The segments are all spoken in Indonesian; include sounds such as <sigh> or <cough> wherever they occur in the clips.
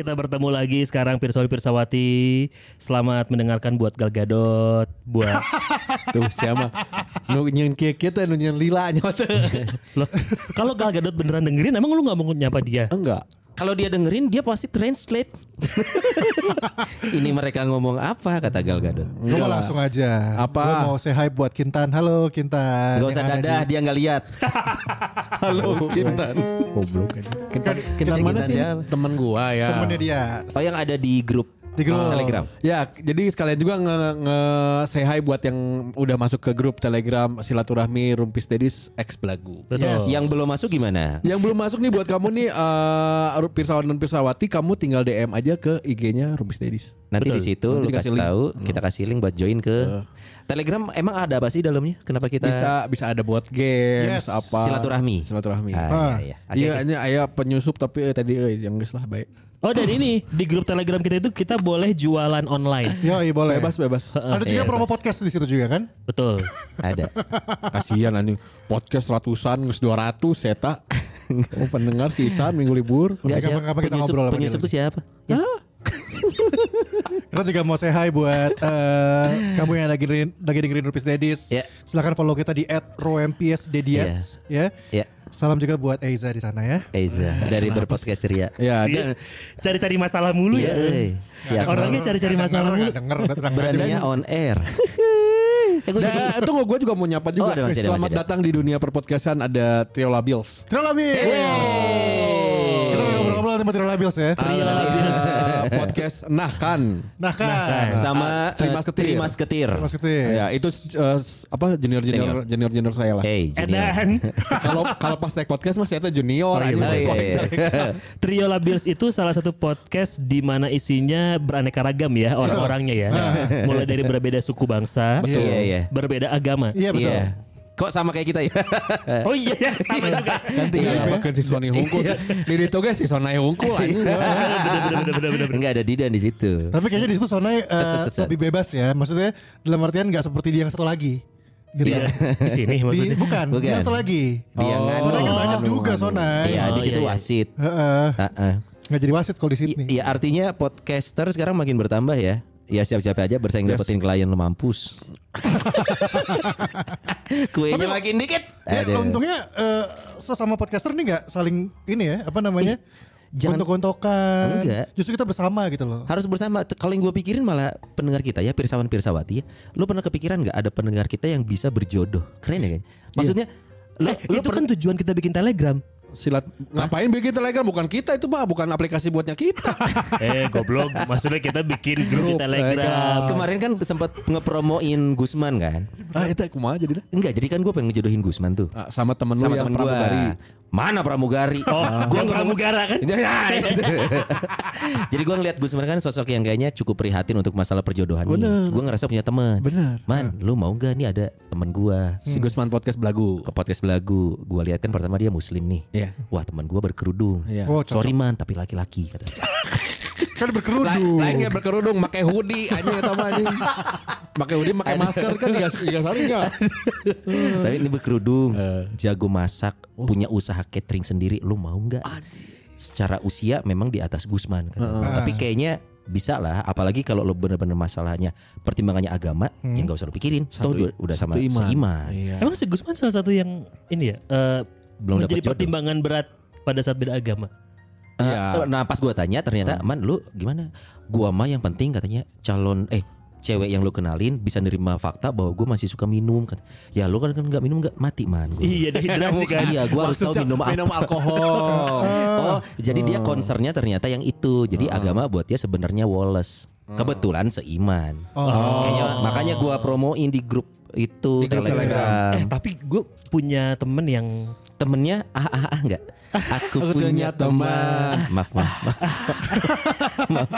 Kita bertemu lagi sekarang Pirsawi Pirsawati. Selamat mendengarkan buat Gal Gadot, buat <laughs> Tuh siapa? Nu nyen kita nu nyen lila nyata. <laughs> Loh, kalau Gal Gadot beneran dengerin emang lu nggak mau nyapa dia? Enggak. Kalau dia dengerin dia pasti translate. <laughs> Ini mereka ngomong apa kata Gal Gadot. Gue mau langsung aja. Apa? Gue mau say hi buat Kintan. Halo Kintan. Gak usah dadah di- dia nggak lihat. <laughs> Halo Kintan. Goblok aja. Kita kita Si mana Kintan sih? siapa? Temen gua ya. Temennya dia. Oh yang ada di grup Di grup. Telegram. Ya, jadi sekalian juga nge, nge say hi buat yang udah masuk ke grup Telegram silaturahmi Rumpis Dedis X Belagu. Betul. Yes. Yang belum masuk gimana? Yang belum masuk nih buat kamu nih eh Pirsawan dan Pirsawati kamu tinggal DM aja ke IG-nya Rumpis Dedis. Nanti Betul. di situ Nanti lu kasih link. tahu, kita kasih link buat join ke Telegram. Emang ada apa sih dalamnya? Kenapa kita Bisa bisa ada buat games Yes. apa. silaturahmi? Silaturahmi. Ah, iya, iya. Iya, oke. ini ayah penyusup tapi eh, tadi eh, yang lah baik. Oh dan ini di grup Telegram kita itu kita boleh jualan online. Yo, iya boleh. Bebas bebas. Ada juga Iya, promo bebas. podcast di situ juga kan? Betul. Ada. Kasihan anjing podcast ratusan geus 200 seta. Oh pendengar sisan minggu libur. Enggak siapa? kapan-kapan kita Penyusup, ngobrol sama penyusup itu siapa? Kita juga mau say hi buat eh, kamu yang lagi dengerin, lagi dengerin Rupis Dedis. Ya. Silahkan follow kita di @rompiesdedias ya. Ya. Salam juga buat Eiza di sana ya. Eza dari berpodcast Ria. Ya, dan Cari-cari masalah mulu Iya, ya. euy. Siap. Orangnya cari-cari masalah mulu. Denger. Beraninya on air. <laughs> eh, Nah, tunggu gue juga mau nyapa juga. Oh, ada ada Selamat ada. datang di dunia perpodcastan ada Trio Labils. Trio Labil. Kita mau ngobrol-ngobrol sama Trio Labils ya. Trio Labils. <laughs> Eh, podcast Nah kan. Nah kan. sama Trimas eh, Ketir. Trimas Ketir. Mas Ketis. Ya, itu eh, apa junior-junior Senior. junior-junior saya lah. Hey, junior. Edan. <laughs> Kalau kalau pas naik podcast mas saya tuh junior Oh, iya, iya, podcast. iya. <laughs> Trio Labils itu salah satu podcast di mana isinya beraneka ragam ya orang-orangnya ya. Mulai dari berbeda suku bangsa, Betul. Iya, iya. berbeda agama. Iya betul. Iya. Kok sama kayak kita ya? <laughs> Oh iya ya, sama juga. Kan tinggal ngapain si Sony Hungkul. Di itu guys si Hungkul anjing. Bener-bener bener-bener. Enggak ada Didan di situ. Tapi kayaknya di situ Sonai eh, lebih bebas ya. Maksudnya dalam artian nggak seperti dia yang satu lagi. Gitu. Iya, <laughs> di sini Di, maksudnya. bukan, Bukan. dia satu lagi. Biangan. Sonai kan Oh. banyak juga Sonai. Iya, di Oh, situ iya, iya. wasit. Heeh. Heeh. Nggak jadi wasit kalau di Sydney. Iya, artinya podcaster sekarang makin bertambah ya. Ya siap-siap aja bersaing Yes. dapetin klien lu mampus. <laughs> Kuenya makin dikit. Ya, Aduh. untungnya eh, sesama podcaster nih nggak saling ini ya apa namanya jangan- gontok-gontokan. Enggak. Justru kita bersama gitu loh. Harus bersama. Kalau yang gue pikirin malah pendengar kita ya, Pirsawan Pirsawati ya. Lu pernah kepikiran nggak ada pendengar kita yang bisa berjodoh? Keren ya kan? Maksudnya lu, Eh, lu itu per- kan tujuan kita bikin Telegram. Silat ngapain bikin Telegram bukan kita itu mah bukan aplikasi buatnya kita. <laughs> eh goblok, maksudnya kita bikin grup di Telegram. kemarin kan sempat ngepromoin Gusman kan? ah itu kumaha jadi dah. Enggak, jadi kan gue pengen ngejodohin Gusman tuh. Ah, sama temen lu Sama yang temen gua. pramugari. Mana pramugari? Oh, gua pramugara kan? Ya, itu. <laughs> Jadi gue ngeliat Gusman kan sosok yang kayaknya cukup prihatin untuk masalah perjodohan Bener. nih. Gue ngerasa punya teman. Bener. Man, lu mau gak nih ada temen gue Si Gusman podcast belagu. ke podcast belagu. Gue lihat kan pertama dia muslim nih. Iya. Wah teman gue berkerudung. Iya. Oh, cocok. Sorry man, tapi laki-laki kata. <laughs> Kan berkerudung. lain kayak berkerudung, pakai hoodie anjing eta mah anjing. Pakai hoodie, pakai masker kan digas digas hari enggak? tapi ini berkerudung, Eh. jago masak, Oh. punya usaha catering sendiri. Lu mau nggak? Secara usia memang di atas Gusman kan. Tapi kayaknya bisa lah apalagi kalau lo bener-bener masalahnya pertimbangannya agama ya nggak usah lo pikirin Toh udah, udah sama Hmm. satu iman. seiman Iya. Emang si Gusman salah satu yang ini ya eh, Belum menjadi dapet jodoh. pertimbangan berat pada saat beda agama. Iya. Eh, Nah pas gua tanya ternyata man lu gimana? Gua mah yang penting katanya calon eh cewek yang lu kenalin bisa nerima fakta bahwa gue masih suka minum kan. Ya lu kan nggak minum nggak mati man. Gua. Iya dehidrasi kan. Iya gua harus tahu minum apa. minum alkohol. <laughs> Oh jadi dia concernnya ternyata yang itu. Jadi agama buat dia sebenarnya Wallace. Kebetulan seiman. Kayaknya makanya gua promoin di grup itu Di grup Telegram. Eh tapi gue punya temen yang Temennya ah ah ah enggak. Aku, Aku punya teman. Maaf maaf. maaf.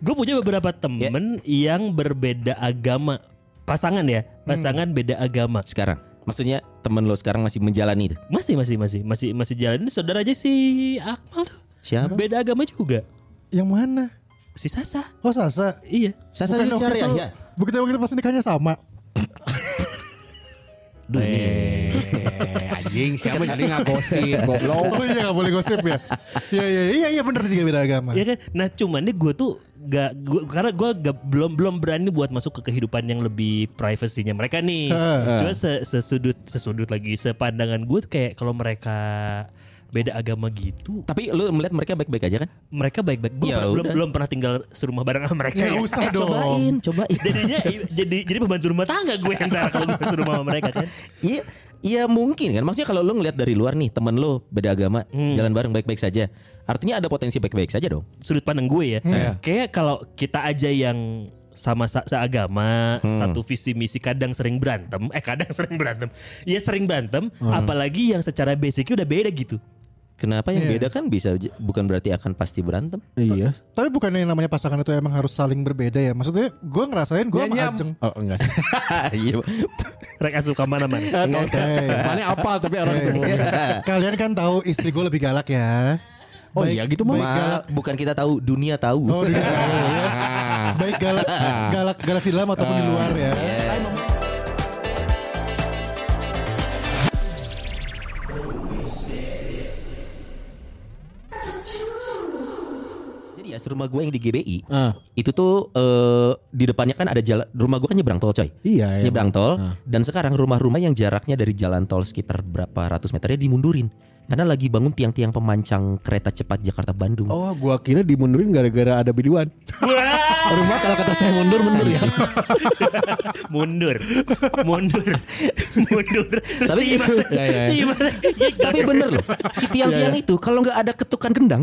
gue punya beberapa temen yang berbeda agama. pasangan ya, pasangan beda agama. Sekarang. Maksudnya temen lo sekarang masih menjalani itu. Masih masih masih masih masih jalan ini saudara aja si Akmal tuh. Siapa? Beda agama juga. Yang mana? Si Sasa. Oh Sasa. Iya. Sasa Bukan syariah itu- ya. Begitu begitu pas nikahnya sama. Eh, anjing siapa jadi nggak gosip goblok. Oh iya gak boleh gosip ya. Iya iya iya iya bener juga beda agama. Iya kan? Nah cuman nih gue tuh gak gua, karena gue gak, belum belum berani buat masuk ke kehidupan yang lebih privasinya mereka nih. Cuma se- sesudut sesudut lagi sepandangan gue tuh kayak kalau mereka beda agama gitu, Tapi lu melihat mereka baik-baik aja kan? mereka baik-baik. Gue Ya belum udah. belum pernah tinggal serumah bareng sama mereka. Ya ya. usah Eh, dong. cobain, cobain. Jadinya <laughs> jadi jadi pembantu rumah tangga gue ntar kalau gue serumah sama mereka kan. Iya, iya mungkin kan. Maksudnya kalau lu ngelihat dari luar nih, temen lu beda agama, jalan bareng baik-baik saja. Artinya ada potensi baik-baik saja dong. Sudut pandang gue ya. Kayak kalau kita aja yang sama sa- seagama, satu visi misi kadang sering berantem, eh kadang <laughs> sering berantem. Ya sering berantem, apalagi yang secara basicnya udah beda gitu. Kenapa yang Iya. beda kan bisa bukan berarti akan pasti berantem. Iya. Tapi bukan yang namanya pasangan itu emang harus saling berbeda ya. Maksudnya gue ngerasain gue sama. Ajeng. Oh enggak sih. <laughs> Iya. Rek asuh ke mana-mana. Oke. Mana apal tapi orang itu. Kalian kan tahu istri gue lebih galak ya. Oh iya gitu mah. baik galak. Bukan kita tahu, dunia tahu. Oh, dia tahu ya. <laughs> Baik galak, galak, galak di dalam ataupun di luar ya. Jadi ya rumah gue yang di GBI Ah. itu tuh eh, di depannya kan ada jalan rumah gue kan nyebrang tol coy. Iya, iya. Nyebrang tol dan sekarang rumah-rumah yang jaraknya dari jalan tol sekitar berapa ratus meternya dimundurin karena lagi bangun tiang-tiang pemancang kereta cepat Jakarta Bandung. Oh, gua kira dimundurin gara-gara ada biduan. <laughs> Rumah kalau kata saya mundur mundur ya. <laughs> mundur, mundur, mundur. Terus Tapi- si gimana? <laughs> Ya, ya, ya. Si gimana? Tapi bener loh, si tiang-tiang itu kalau nggak ada ketukan kendang.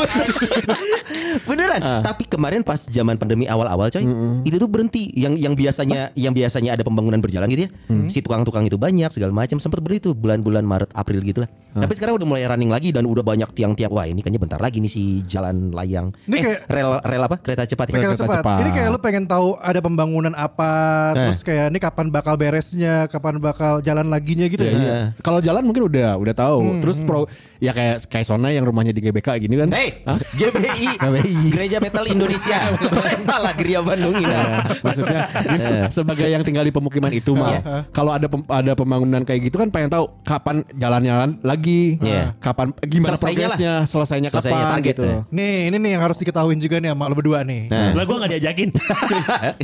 <laughs> Beneran. Tapi kemarin pas zaman pandemi awal-awal coy, itu tuh berhenti. Yang yang biasanya yang biasanya ada pembangunan berjalan gitu ya. Si tukang-tukang itu banyak segala macam sempat berhenti tuh bulan-bulan Maret April gitu lah. Tapi sekarang udah mulai running lagi dan udah banyak tiang-tiang. Wah, ini kayaknya bentar lagi nih si jalan layang. Ini eh, kayak- rel rel apa? Kereta cepat ya. Kereta Kereta cepat. cepat. Ini kayak lu pengen tahu ada pembangunan apa, terus kayak ini kapan bakal beresnya, kapan bakal jalan laginya gitu ya. Iya. Kalau jalan mungkin udah udah tahu. Terus pro ya kayak kayak Sona yang rumahnya di GBK gini kan. Hey, GBI, Gereja Metal Indonesia. <laughs> Salah Geria Bandung ini. Ya, maksudnya ini sebagai yang tinggal di pemukiman itu mah kalau ada pem- ada pembangunan kayak gitu kan pengen tahu kapan jalan-jalan lagi Iya. kapan gimana Selesainya lah. progresnya selesainya, Selesainya kapan target, gitu ya. Nih, ini nih yang harus diketahuin juga nih sama lo berdua nih. Nah. Lah gue gak diajakin. <laughs>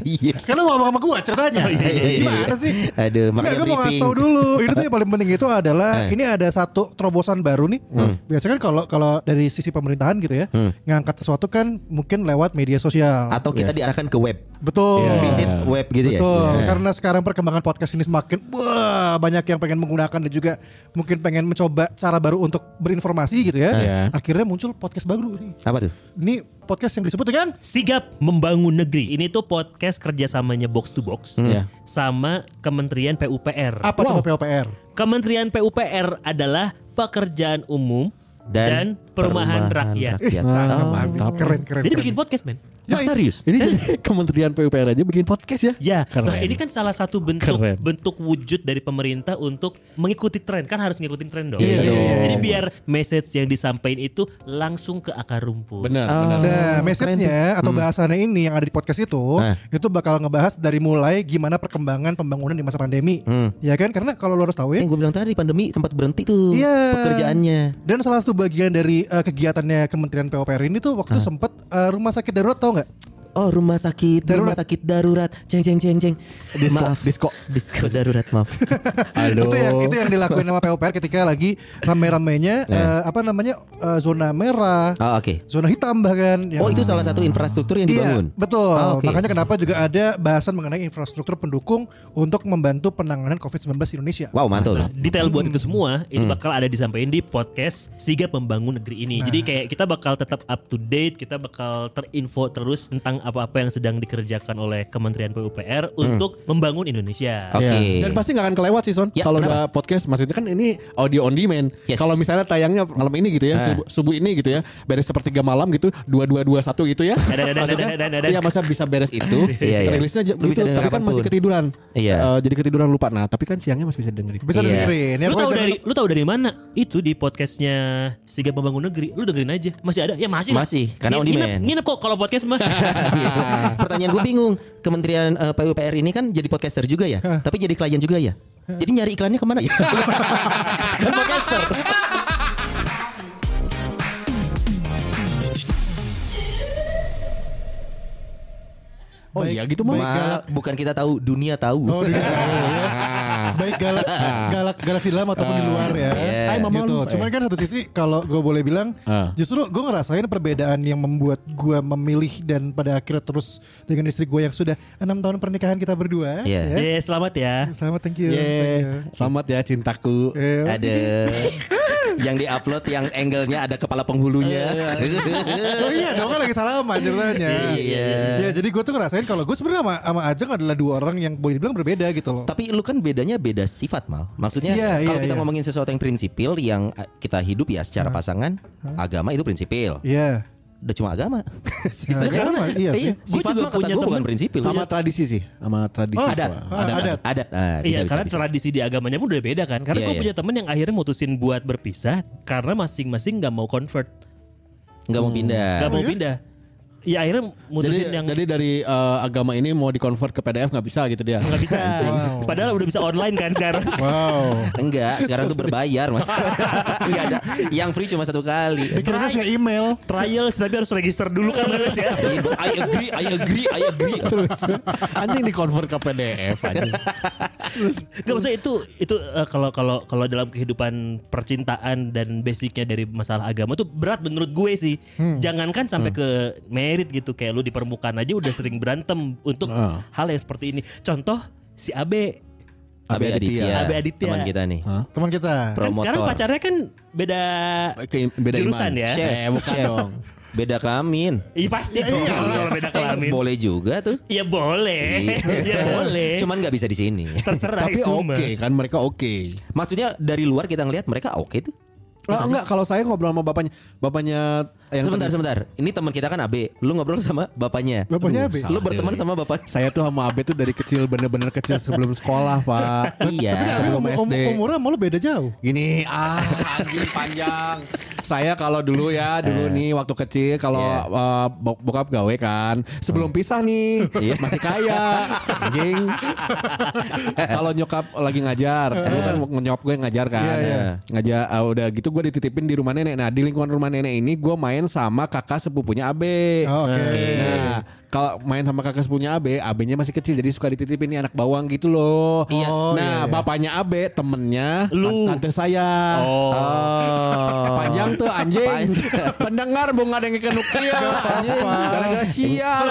Iya. Kan lu ngomong sama gua ceritanya. iya, iya, iya. Gimana sih? Aduh, makanya gue mau ngasih tahu dulu. Ini tuh yang paling penting itu adalah Eh. ini ada satu terobosan baru nih. Biasanya kan kalau kalau dari sisi pemerintahan gitu ya, ngangkat sesuatu kan mungkin lewat media sosial. Atau kita diarahkan ke web, Betul. visit web gitu ya. Betul, Iya. karena sekarang perkembangan podcast ini semakin wah banyak yang pengen menggunakan dan juga mungkin pengen mencoba cara baru untuk berinformasi gitu ya. Iya. Akhirnya muncul podcast baru nih. Apa tuh? Ini podcast yang disebut dengan Sigap membangun negeri. Ini tuh podcast kerjasamanya Box to Box Iya. sama Kementerian PUPR. apa coba PUPR? Kementerian PUPR adalah pekerjaan umum dan, perumahan, rakyat. Oh, mantap. Keren keren. Jadi keren. bikin podcast, men. Ah, serius? ini jadi <laughs> Kementerian PUPR aja bikin podcast ya Ya, Keren. nah ini kan salah satu bentuk Keren. bentuk wujud dari pemerintah untuk mengikuti tren. Kan harus ngikutin tren dong. Iya dong. Jadi biar message yang disampaikan itu langsung ke akar rumput. benar Oh. benar Nah, message-nya atau bahasannya ini yang ada di podcast itu, Nah. itu bakal ngebahas dari mulai gimana perkembangan pembangunan di masa pandemi. Ya kan? Karena kalau lo harus tahu ya, Yang gue bilang tadi pandemi sempat berhenti tuh Iya. pekerjaannya. Dan salah satu bagian dari eh, kegiatannya Kementerian PUPR ini tuh waktu itu sempet eh, rumah sakit darurat tau nggak? Oh rumah sakit, rumah Darurat. sakit darurat, ceng ceng ceng ceng. Disko, Maaf, disko. disko darurat maaf. <laughs> halo Itu yang itu yang dilakuin sama PUPR ketika lagi rame-ramenya <laughs> eh, apa namanya eh, zona merah, Oh oke. zona hitam bahkan. yang- Oh itu salah satu infrastruktur yang Iya, dibangun. betul. Oh, oke. Makanya kenapa juga ada bahasan mengenai infrastruktur pendukung untuk membantu penanganan COVID-19 di Indonesia. Wow mantul. Nah, detail buat itu semua ini bakal ada disampaikan di podcast Sigap Membangun Negeri ini. Jadi kayak kita bakal tetap up to date, kita bakal terinfo terus tentang apa-apa yang sedang dikerjakan oleh Kementerian PUPR untuk membangun Indonesia. Oke. Iya. Dan pasti nggak akan kelewat sih Son. Ya, Kalau udah podcast maksudnya kan ini audio on demand. Yes. Kalau misalnya tayangnya malam ini gitu ya, Ah. subuh, subuh ini gitu ya, beres sepertiga malam gitu, dua dua dua satu gitu ya. Maksudnya, iya masa bisa beres itu, <laughs> Iya, iya. rilisnya gitu, tapi kan masih ketiduran. Iya. Eh, jadi ketiduran lupa. Nah, tapi kan siangnya masih bisa dengerin. Bisa Iya. dengerin. Ya, Lu tahu dari lu tahu dari mana? Itu di podcastnya Siga Pembangun Negeri. Lu dengerin aja. Masih ada? Ya masih. Masih, karena on demand. Nginep kok kalau podcast mah. <laughs> <laughs> Pertanyaan gue bingung. Kementerian eh, PUPR ini kan jadi podcaster juga ya, tapi jadi klien juga ya. Jadi nyari iklannya ke mana ya? <laughs> kan podcaster. Oh iya gitu mah. Ma, bukan kita tahu, dunia tahu. Oh, dunia tahu, <laughs> ya. Baik galak, <laughs> galak, galak di dalam ataupun di luar ya. Iya. Hai, Mama gitu. lu. Cuman kan satu sisi kalau gue boleh bilang, Ah. justru gue ngerasain perbedaan yang membuat gue memilih dan pada akhirnya terus dengan istri gue yang sudah enam tahun pernikahan kita berdua. Iya. ya. Eh, selamat ya. Selamat, thank you. Thank you. Selamat ya cintaku. Eh, Ada <laughs> yang diupload yang angle-nya ada kepala penghulunya. <laughs> Oh iya dong kan lagi salaman ceritanya. Iya. Ya jadi gue tuh ngerasain kalau gue sebenarnya sama, sama Ajeng adalah dua orang yang boleh dibilang berbeda gitu loh. Tapi lu kan bedanya beda sifat mal. Maksudnya Iya, kalau iya, kita iya. ngomongin sesuatu yang prinsipil yang eh, kita hidup ya secara pasangan, agama itu prinsipil. Iya. Udah cuma agama. Sisanya agama, <laughs> kan- iya sih. Gua Sifat juga punya gua bukan temen- prinsipil. Sama tradisi sih, sama tradisi. Oh, adat. Ah, adat. adat. Adat. Ah, bisa, iya, bisa, karena bisa. tradisi di agamanya pun udah beda kan. Karena Iya, gue iya. punya temen yang akhirnya mutusin buat berpisah karena masing-masing nggak mau convert, nggak mau pindah. nggak mau Oh, iya? Ya akhirnya Jadi, mutusin yang jadi dari eh, agama ini mau dikonvert ke PDF nggak bisa gitu dia. nggak bisa. Padahal udah bisa online kan sekarang. Wow. Enggak, sekarang tuh berbayar mas. Enggak <laughs> ada. Yang free cuma satu kali. Dikirimnya via email. Trial tapi harus register dulu kan Mas ya. I agree, I agree, I agree. Terus anjing dikonvert ke PDF anjing. Gak maksudnya itu itu eh, kalau kalau kalau dalam kehidupan percintaan dan basicnya dari masalah agama tuh berat menurut gue sih. Jangankan sampai ke merit gitu kayak lu di permukaan aja udah sering berantem untuk Ah. hal yang seperti ini. Contoh si Abe Abe Aditya. Abe Aditya. Teman kita nih. Teman kita. kan Promotor. sekarang pacarnya kan beda beda jurusan iman. ya. Chef, Eh, bukan dong. Beda kelamin. Iya pasti dong kalau beda kelamin. Boleh juga tuh. Iya boleh. Iya boleh. Cuman nggak bisa di sini. terserah Tapi oke mah. kan mereka oke. Maksudnya dari luar kita ngelihat mereka oke tuh. Oh, enggak kalau saya ngobrol sama bapaknya, bapaknya yang sebentar, sebentar. Ini teman kita kan Abe. Lu ngobrol sama bapaknya. Bapaknya Aduh, Abe. Lu berteman sama bapak. Saya tuh sama Abe tuh dari kecil bener-bener kecil sebelum sekolah pak. <laughs> Iya. sebelum Um- um- SD. umurnya malu beda jauh. Gini ah anjing panjang. Saya kalau dulu ya dulu nih waktu kecil kalau Iya. uh, bok- bokap gawe kan sebelum pisah nih Iya. masih kaya anjing. <laughs> kalau nyokap lagi ngajar, dulu kan nyokap gue ngajar kan. Iya, iya. Ngajar ah, udah gitu gue dititipin di rumah nenek. Nah, di lingkungan rumah nenek ini gue main sama kakak sepupunya Abe. Oh, Oke. Nah, kalau main sama kakak sepupunya Abe, Abenya masih kecil jadi suka dititipin nih anak bawang gitu loh. Iya. Oh, nah, iya, iya. bapaknya Abe temennya Lu. tante saya. Oh. Oh. Panjang tuh anjing. <laughs> Pendengar bung ada yang kenuk dia anjing. Gara-gara sial.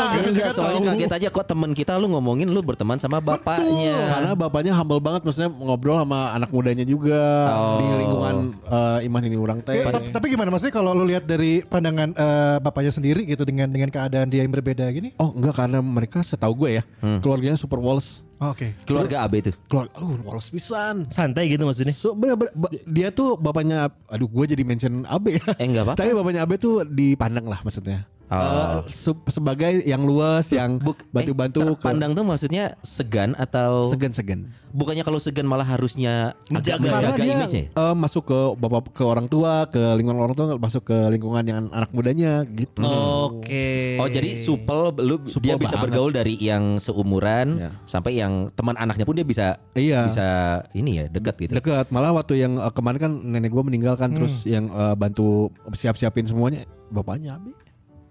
Soalnya kaget aja kok teman kita lu ngomongin lu berteman sama bapaknya. Karena bapaknya humble banget maksudnya ngobrol sama anak mudanya juga Oh. di lingkungan eh, iman ini orang teh. Eh, ta- tapi gimana maksudnya kalau lu lihat dari pandangan eh, bapaknya sendiri gitu dengan dengan keadaan dia yang berbeda gini? Oh enggak karena mereka setahu gue ya keluarganya super walls. Oh, Oke. Keluarga Abe itu. Keluar, oh walls pisan. Santai gitu maksudnya. So, bener- bener- dia tuh bapaknya, aduh gue jadi mention Abe ya. Eh, enggak apa-apa. <laughs> Tapi bapaknya Abe tuh dipandang lah maksudnya. Oh. Eh, se- sebagai yang luas, yang Buk- bantu-bantu eh, ke Pandang tuh maksudnya segan atau segan-segan. bukannya kalau segan malah harusnya Menjaga. Menjaga dia image-nya. ya? eh, masuk ke bapak ke orang tua, ke lingkungan orang tua, masuk ke lingkungan yang anak mudanya gitu. Oke. Oh jadi supel lu Supel dia bisa banget. bergaul dari yang seumuran Ya. sampai yang teman anaknya pun dia bisa Iya. bisa ini ya dekat gitu. Dekat. Malah waktu yang eh, kemarin kan nenek gue meninggal kan, terus yang eh, bantu siap-siapin semuanya bapaknya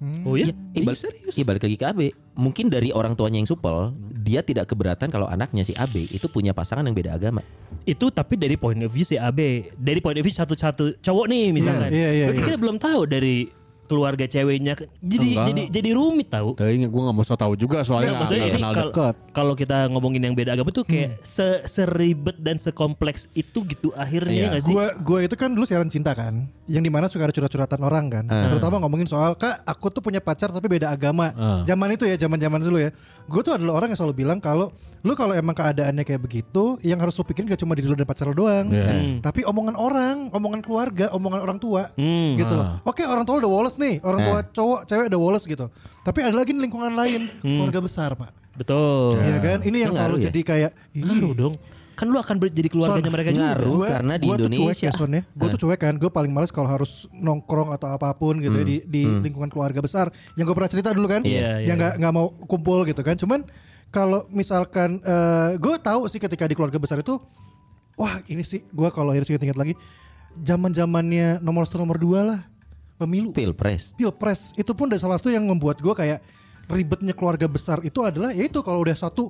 Abe. Oh ya? Iya, iya, balik, iya, balik lagi ke AB. Mungkin dari orang tuanya yang supel, dia tidak keberatan kalau anaknya si AB itu punya pasangan yang beda agama. Itu tapi dari point of view si AB. Dari point of view satu-satu cowok nih misalkan. Iya, iya, Berarti iya. kita belum tahu dari keluarga ceweknya jadi Enggak. jadi jadi rumit tahu. Tapi gue gak mau so tahu juga soalnya Nggak, nggak maksudnya nggak ini kenal kal- dekat. kalau kita ngomongin yang beda agama tuh kayak se seribet dan sekompleks itu gitu akhirnya Iya. nggak sih? Gue gue itu kan dulu siaran cinta kan, yang di mana suka ada curhat-curhatan orang kan, terutama ngomongin soal kak aku tuh punya pacar tapi beda agama. Zaman itu ya, zaman zaman dulu ya. Gue tuh adalah orang yang selalu bilang kalau lu kalau emang keadaannya kayak begitu, yang harus lu pikirin gak cuma diri lu dan pacar lu doang, tapi omongan orang, omongan keluarga, omongan orang tua, Hmm. gitu loh. Oke orang tua udah woles nih, orang tua cowok cewek udah woles gitu. Tapi ada lagi lingkungan lain, keluarga besar pak. Betul. Iya kan? Ini yang selalu ya? jadi kayak Ngaruh dong. Kan lu akan jadi keluarganya Son, mereka juga. ngaruh. karena di gua Tuh cuek Indonesia. ya, Son, ya. Gue tuh cuek kan. Gue paling males kalau harus nongkrong atau apa pun gitu ya di, di lingkungan keluarga besar. Yang gue pernah cerita dulu kan. Iya, iya, yang nggak nggak mau kumpul gitu kan. Cuman kalau misalkan gue tahu sih ketika di keluarga besar itu, wah ini sih gue kalau harus ingat-ingat lagi, zaman zamannya nomor satu nomor dua lah pemilu Pilpres. pilpres itu pun dari salah satu yang membuat gue kayak ribetnya keluarga besar itu adalah ya itu kalau udah satu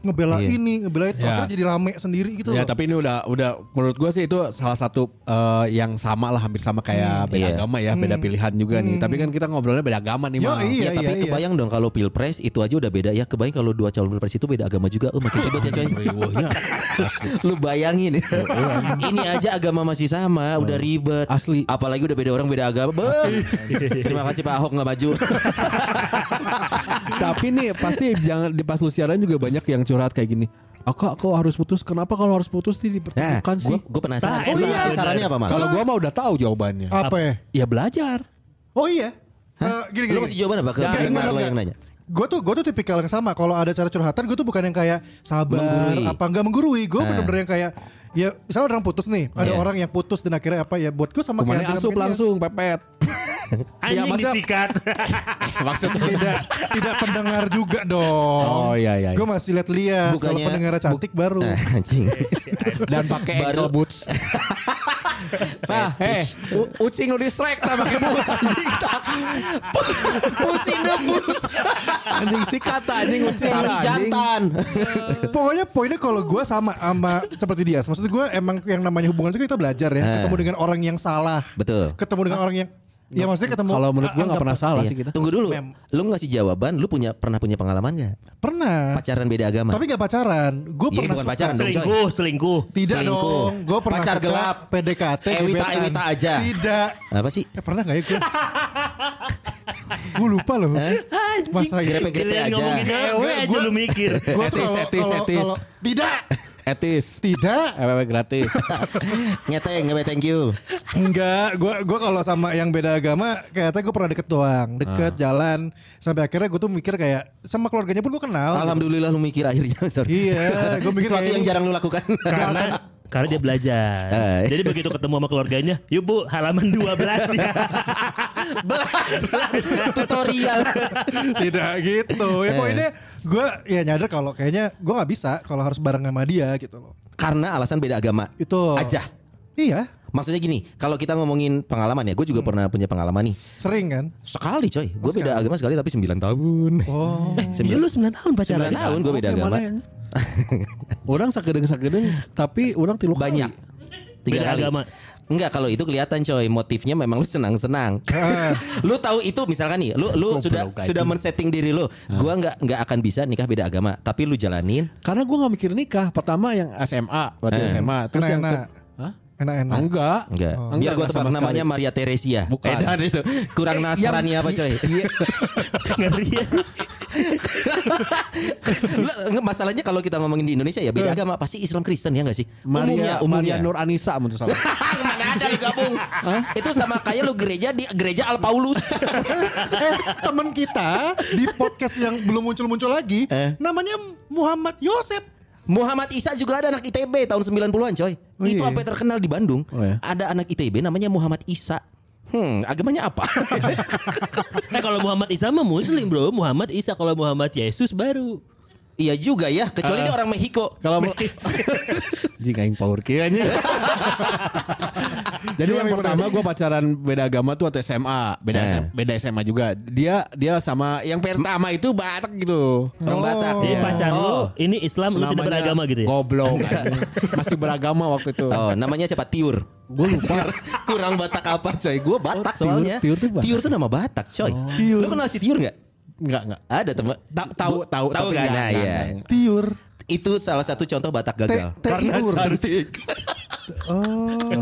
ngebela Iya. ini ngebela itu Ya. akhirnya jadi rame sendiri gitu Ya loh. tapi ini udah udah menurut gue sih itu salah satu eh, yang sama lah hampir sama kayak beda Iya. agama ya beda pilihan juga nih. Tapi kan kita ngobrolnya beda agama nih Yo, Mal. iya, ya, tapi iya. kebayang dong kalau pilpres itu aja udah beda ya. Kebayang kalau dua calon pilpres itu beda agama juga. Oh makin ribet ya coy. <laughs> Lu bayangin Ini aja agama masih sama Udah ribet Asli. Apalagi udah beda orang beda agama. Terima kasih Pak Ahok gak maju <laughs> Tapi nih pasti jangan di pas lu siaran juga banyak yang curhat kayak gini. Aku aku harus putus. Kenapa kalau harus putus Nah dipertemukan sih? gue penasaran Nah, Oh iya. Sarannya apa Mal? Kalau gua mah udah tahu jawabannya. apa ya Ya belajar. oh iya Eh, gini Lu gini kasih jawaban apa ke Ya, pendengar lo yang nanya gue tuh gue tuh tipikal yang sama kalau ada cara curhatan gue tuh bukan yang kayak sabar Menggurui. apa enggak menggurui gue bener-bener yang kayak ya misalnya orang putus nih ada Iya. orang yang putus dan akhirnya apa ya buat gue sama Ke mana kayak asup langsung pepet. Anjing maksudnya- disikat. <laughs> Maksudnya <laughs> tidak tidak pendengar juga dong Oh iya iya. gue masih lihat-lihat kalau pendengarnya cantik baru <laughs> Nah, Anjing Dan pakai ankle boots. Nah, eh, ucing lu distrek tak pakai boots. Pusing debut Anjing sikat anjing ucing. Tapi jantan Pokoknya poinnya kalau gue sama sama seperti dia. Maksud gue emang yang namanya hubungan itu kita belajar ya. Eh. Ketemu dengan orang yang salah. Betul Ketemu dengan orang yang ya maksudnya ketemu. Kalau menurut gua nggak pernah salah Iya. sih kita. Tunggu dulu Mem. Lu ngasih jawaban Lu punya pernah punya pengalaman gak? Pernah. Pacaran beda agama Tapi gak pacaran. Gue Iya, pernah bukan pacaran dong, selingkuh, selingkuh. Tidak Selingkuh. dong. Gue pernah Pacar gelap. PDKT. Ewita- gebetan. Ewita aja. Tidak. Apa sih? Eh, pernah gak ya gue? gue lupa loh. Masa Grepe-grepe Giliran aja. ngomongin ewe aja Gua- lu mikir. Gue etis, etis. tidak. Etis. Tidak. FWB gratis. <laughs> Nyeteng nggak thank you Enggak, gue gua kalau sama yang beda agama kayaknya gue pernah deket doang, deket Ah. jalan sampai akhirnya gue tuh mikir kayak sama keluarganya pun gue kenal. Alhamdulillah lu mikir akhirnya <laughs> sorry. Iya, gue mikir Sesuatu yang jarang lu lakukan Karena <laughs> karena dia belajar. Eh. Jadi begitu ketemu sama keluarganya, yuk bu halaman 12 ya. <laughs> Belajar tutorial tidak gitu. Ya Eh. pokoknya gue ya nyadar kalau kayaknya gue nggak bisa kalau harus bareng sama dia gitu loh. Karena alasan beda agama Itu Aja Iya, Maksudnya gini Kalau kita ngomongin pengalaman ya Gue juga pernah punya pengalaman nih sering kan. Sekali coy Gue beda agama sekali tapi 9 tahun Oh. <laughs> Iya lu 9 tahun pacaran. 9 tahun gue beda agama ya? Orang sakedeng-sakedeng tapi orang tilu kali. Banyak Tiga Beda kali agama. Enggak kalau itu kelihatan coy Motifnya memang lu senang-senang <laughs> Lu tahu itu misalkan nih Lu lu sudah Goblok, sudah men-setting diri lu Gua nggak nggak akan bisa nikah beda agama Tapi lu jalanin Karena gue gak mikir nikah. Pertama yang SMA, berarti Eh. SMA. Terus yang Enak-enak. Enak-enak. Enggak. Enggak. Oh. Biar enggak tebak namanya sekali. Maria Teresia. Bukan. Edan itu. Kurang Eh, Nasrani apa coy? <laughs> Iya. Ngeri ya. Masalahnya kalau kita ngomongin di Indonesia ya beda agama pasti Islam Kristen ya enggak sih? Maria, umumnya, Maria Nur Anissa menurut saya. <laughs> Mana ada lu gabung? Itu sama kayak lu gereja di gereja Al Paulus. <laughs> eh teman kita di podcast yang belum muncul-muncul lagi Eh. namanya Muhammad Yosep. Muhammad Isa juga ada anak ITB tahun 90-an coy. Oh, itu iya. sampai terkenal di Bandung. Oh, ya? Ada anak ITB namanya Muhammad Isa. Hmm, agamanya apa? Nah <laughs> kalau Muhammad Isa mah muslim bro. Muhammad Isa kalau Muhammad Yesus baru. Iya juga ya, kecuali Ah. dia orang Meksiko. Kalau <laughs> Jing aing power kieu anjing. <laughs> Jadi yang pertama gue pacaran beda agama tuh waktu SMA, beda Eh. SM beda SMA juga. Dia dia sama yang pertama itu Batak gitu. Orang Batak. Jadi Iya. pacar lu Oh. ini Islam lu tidak beragama gitu ya? Goblok. <laughs> Masih beragama waktu itu. Oh, namanya siapa? Tiur. Gue lupa. Kurang Batak apa coy? Gue Batak Oh, Tiur- soalnya. Tiur tuh Batak. tuh nama Batak coy. Lu kenal si Tiur nggak? Enggak enggak. Ada teman. Ta- Tahu tahu Tahu tapi kan? enggak, Nah, enggak, enggak. Tiur. Itu salah satu contoh Batak gagal. Te- Tiur. cantik. <laughs>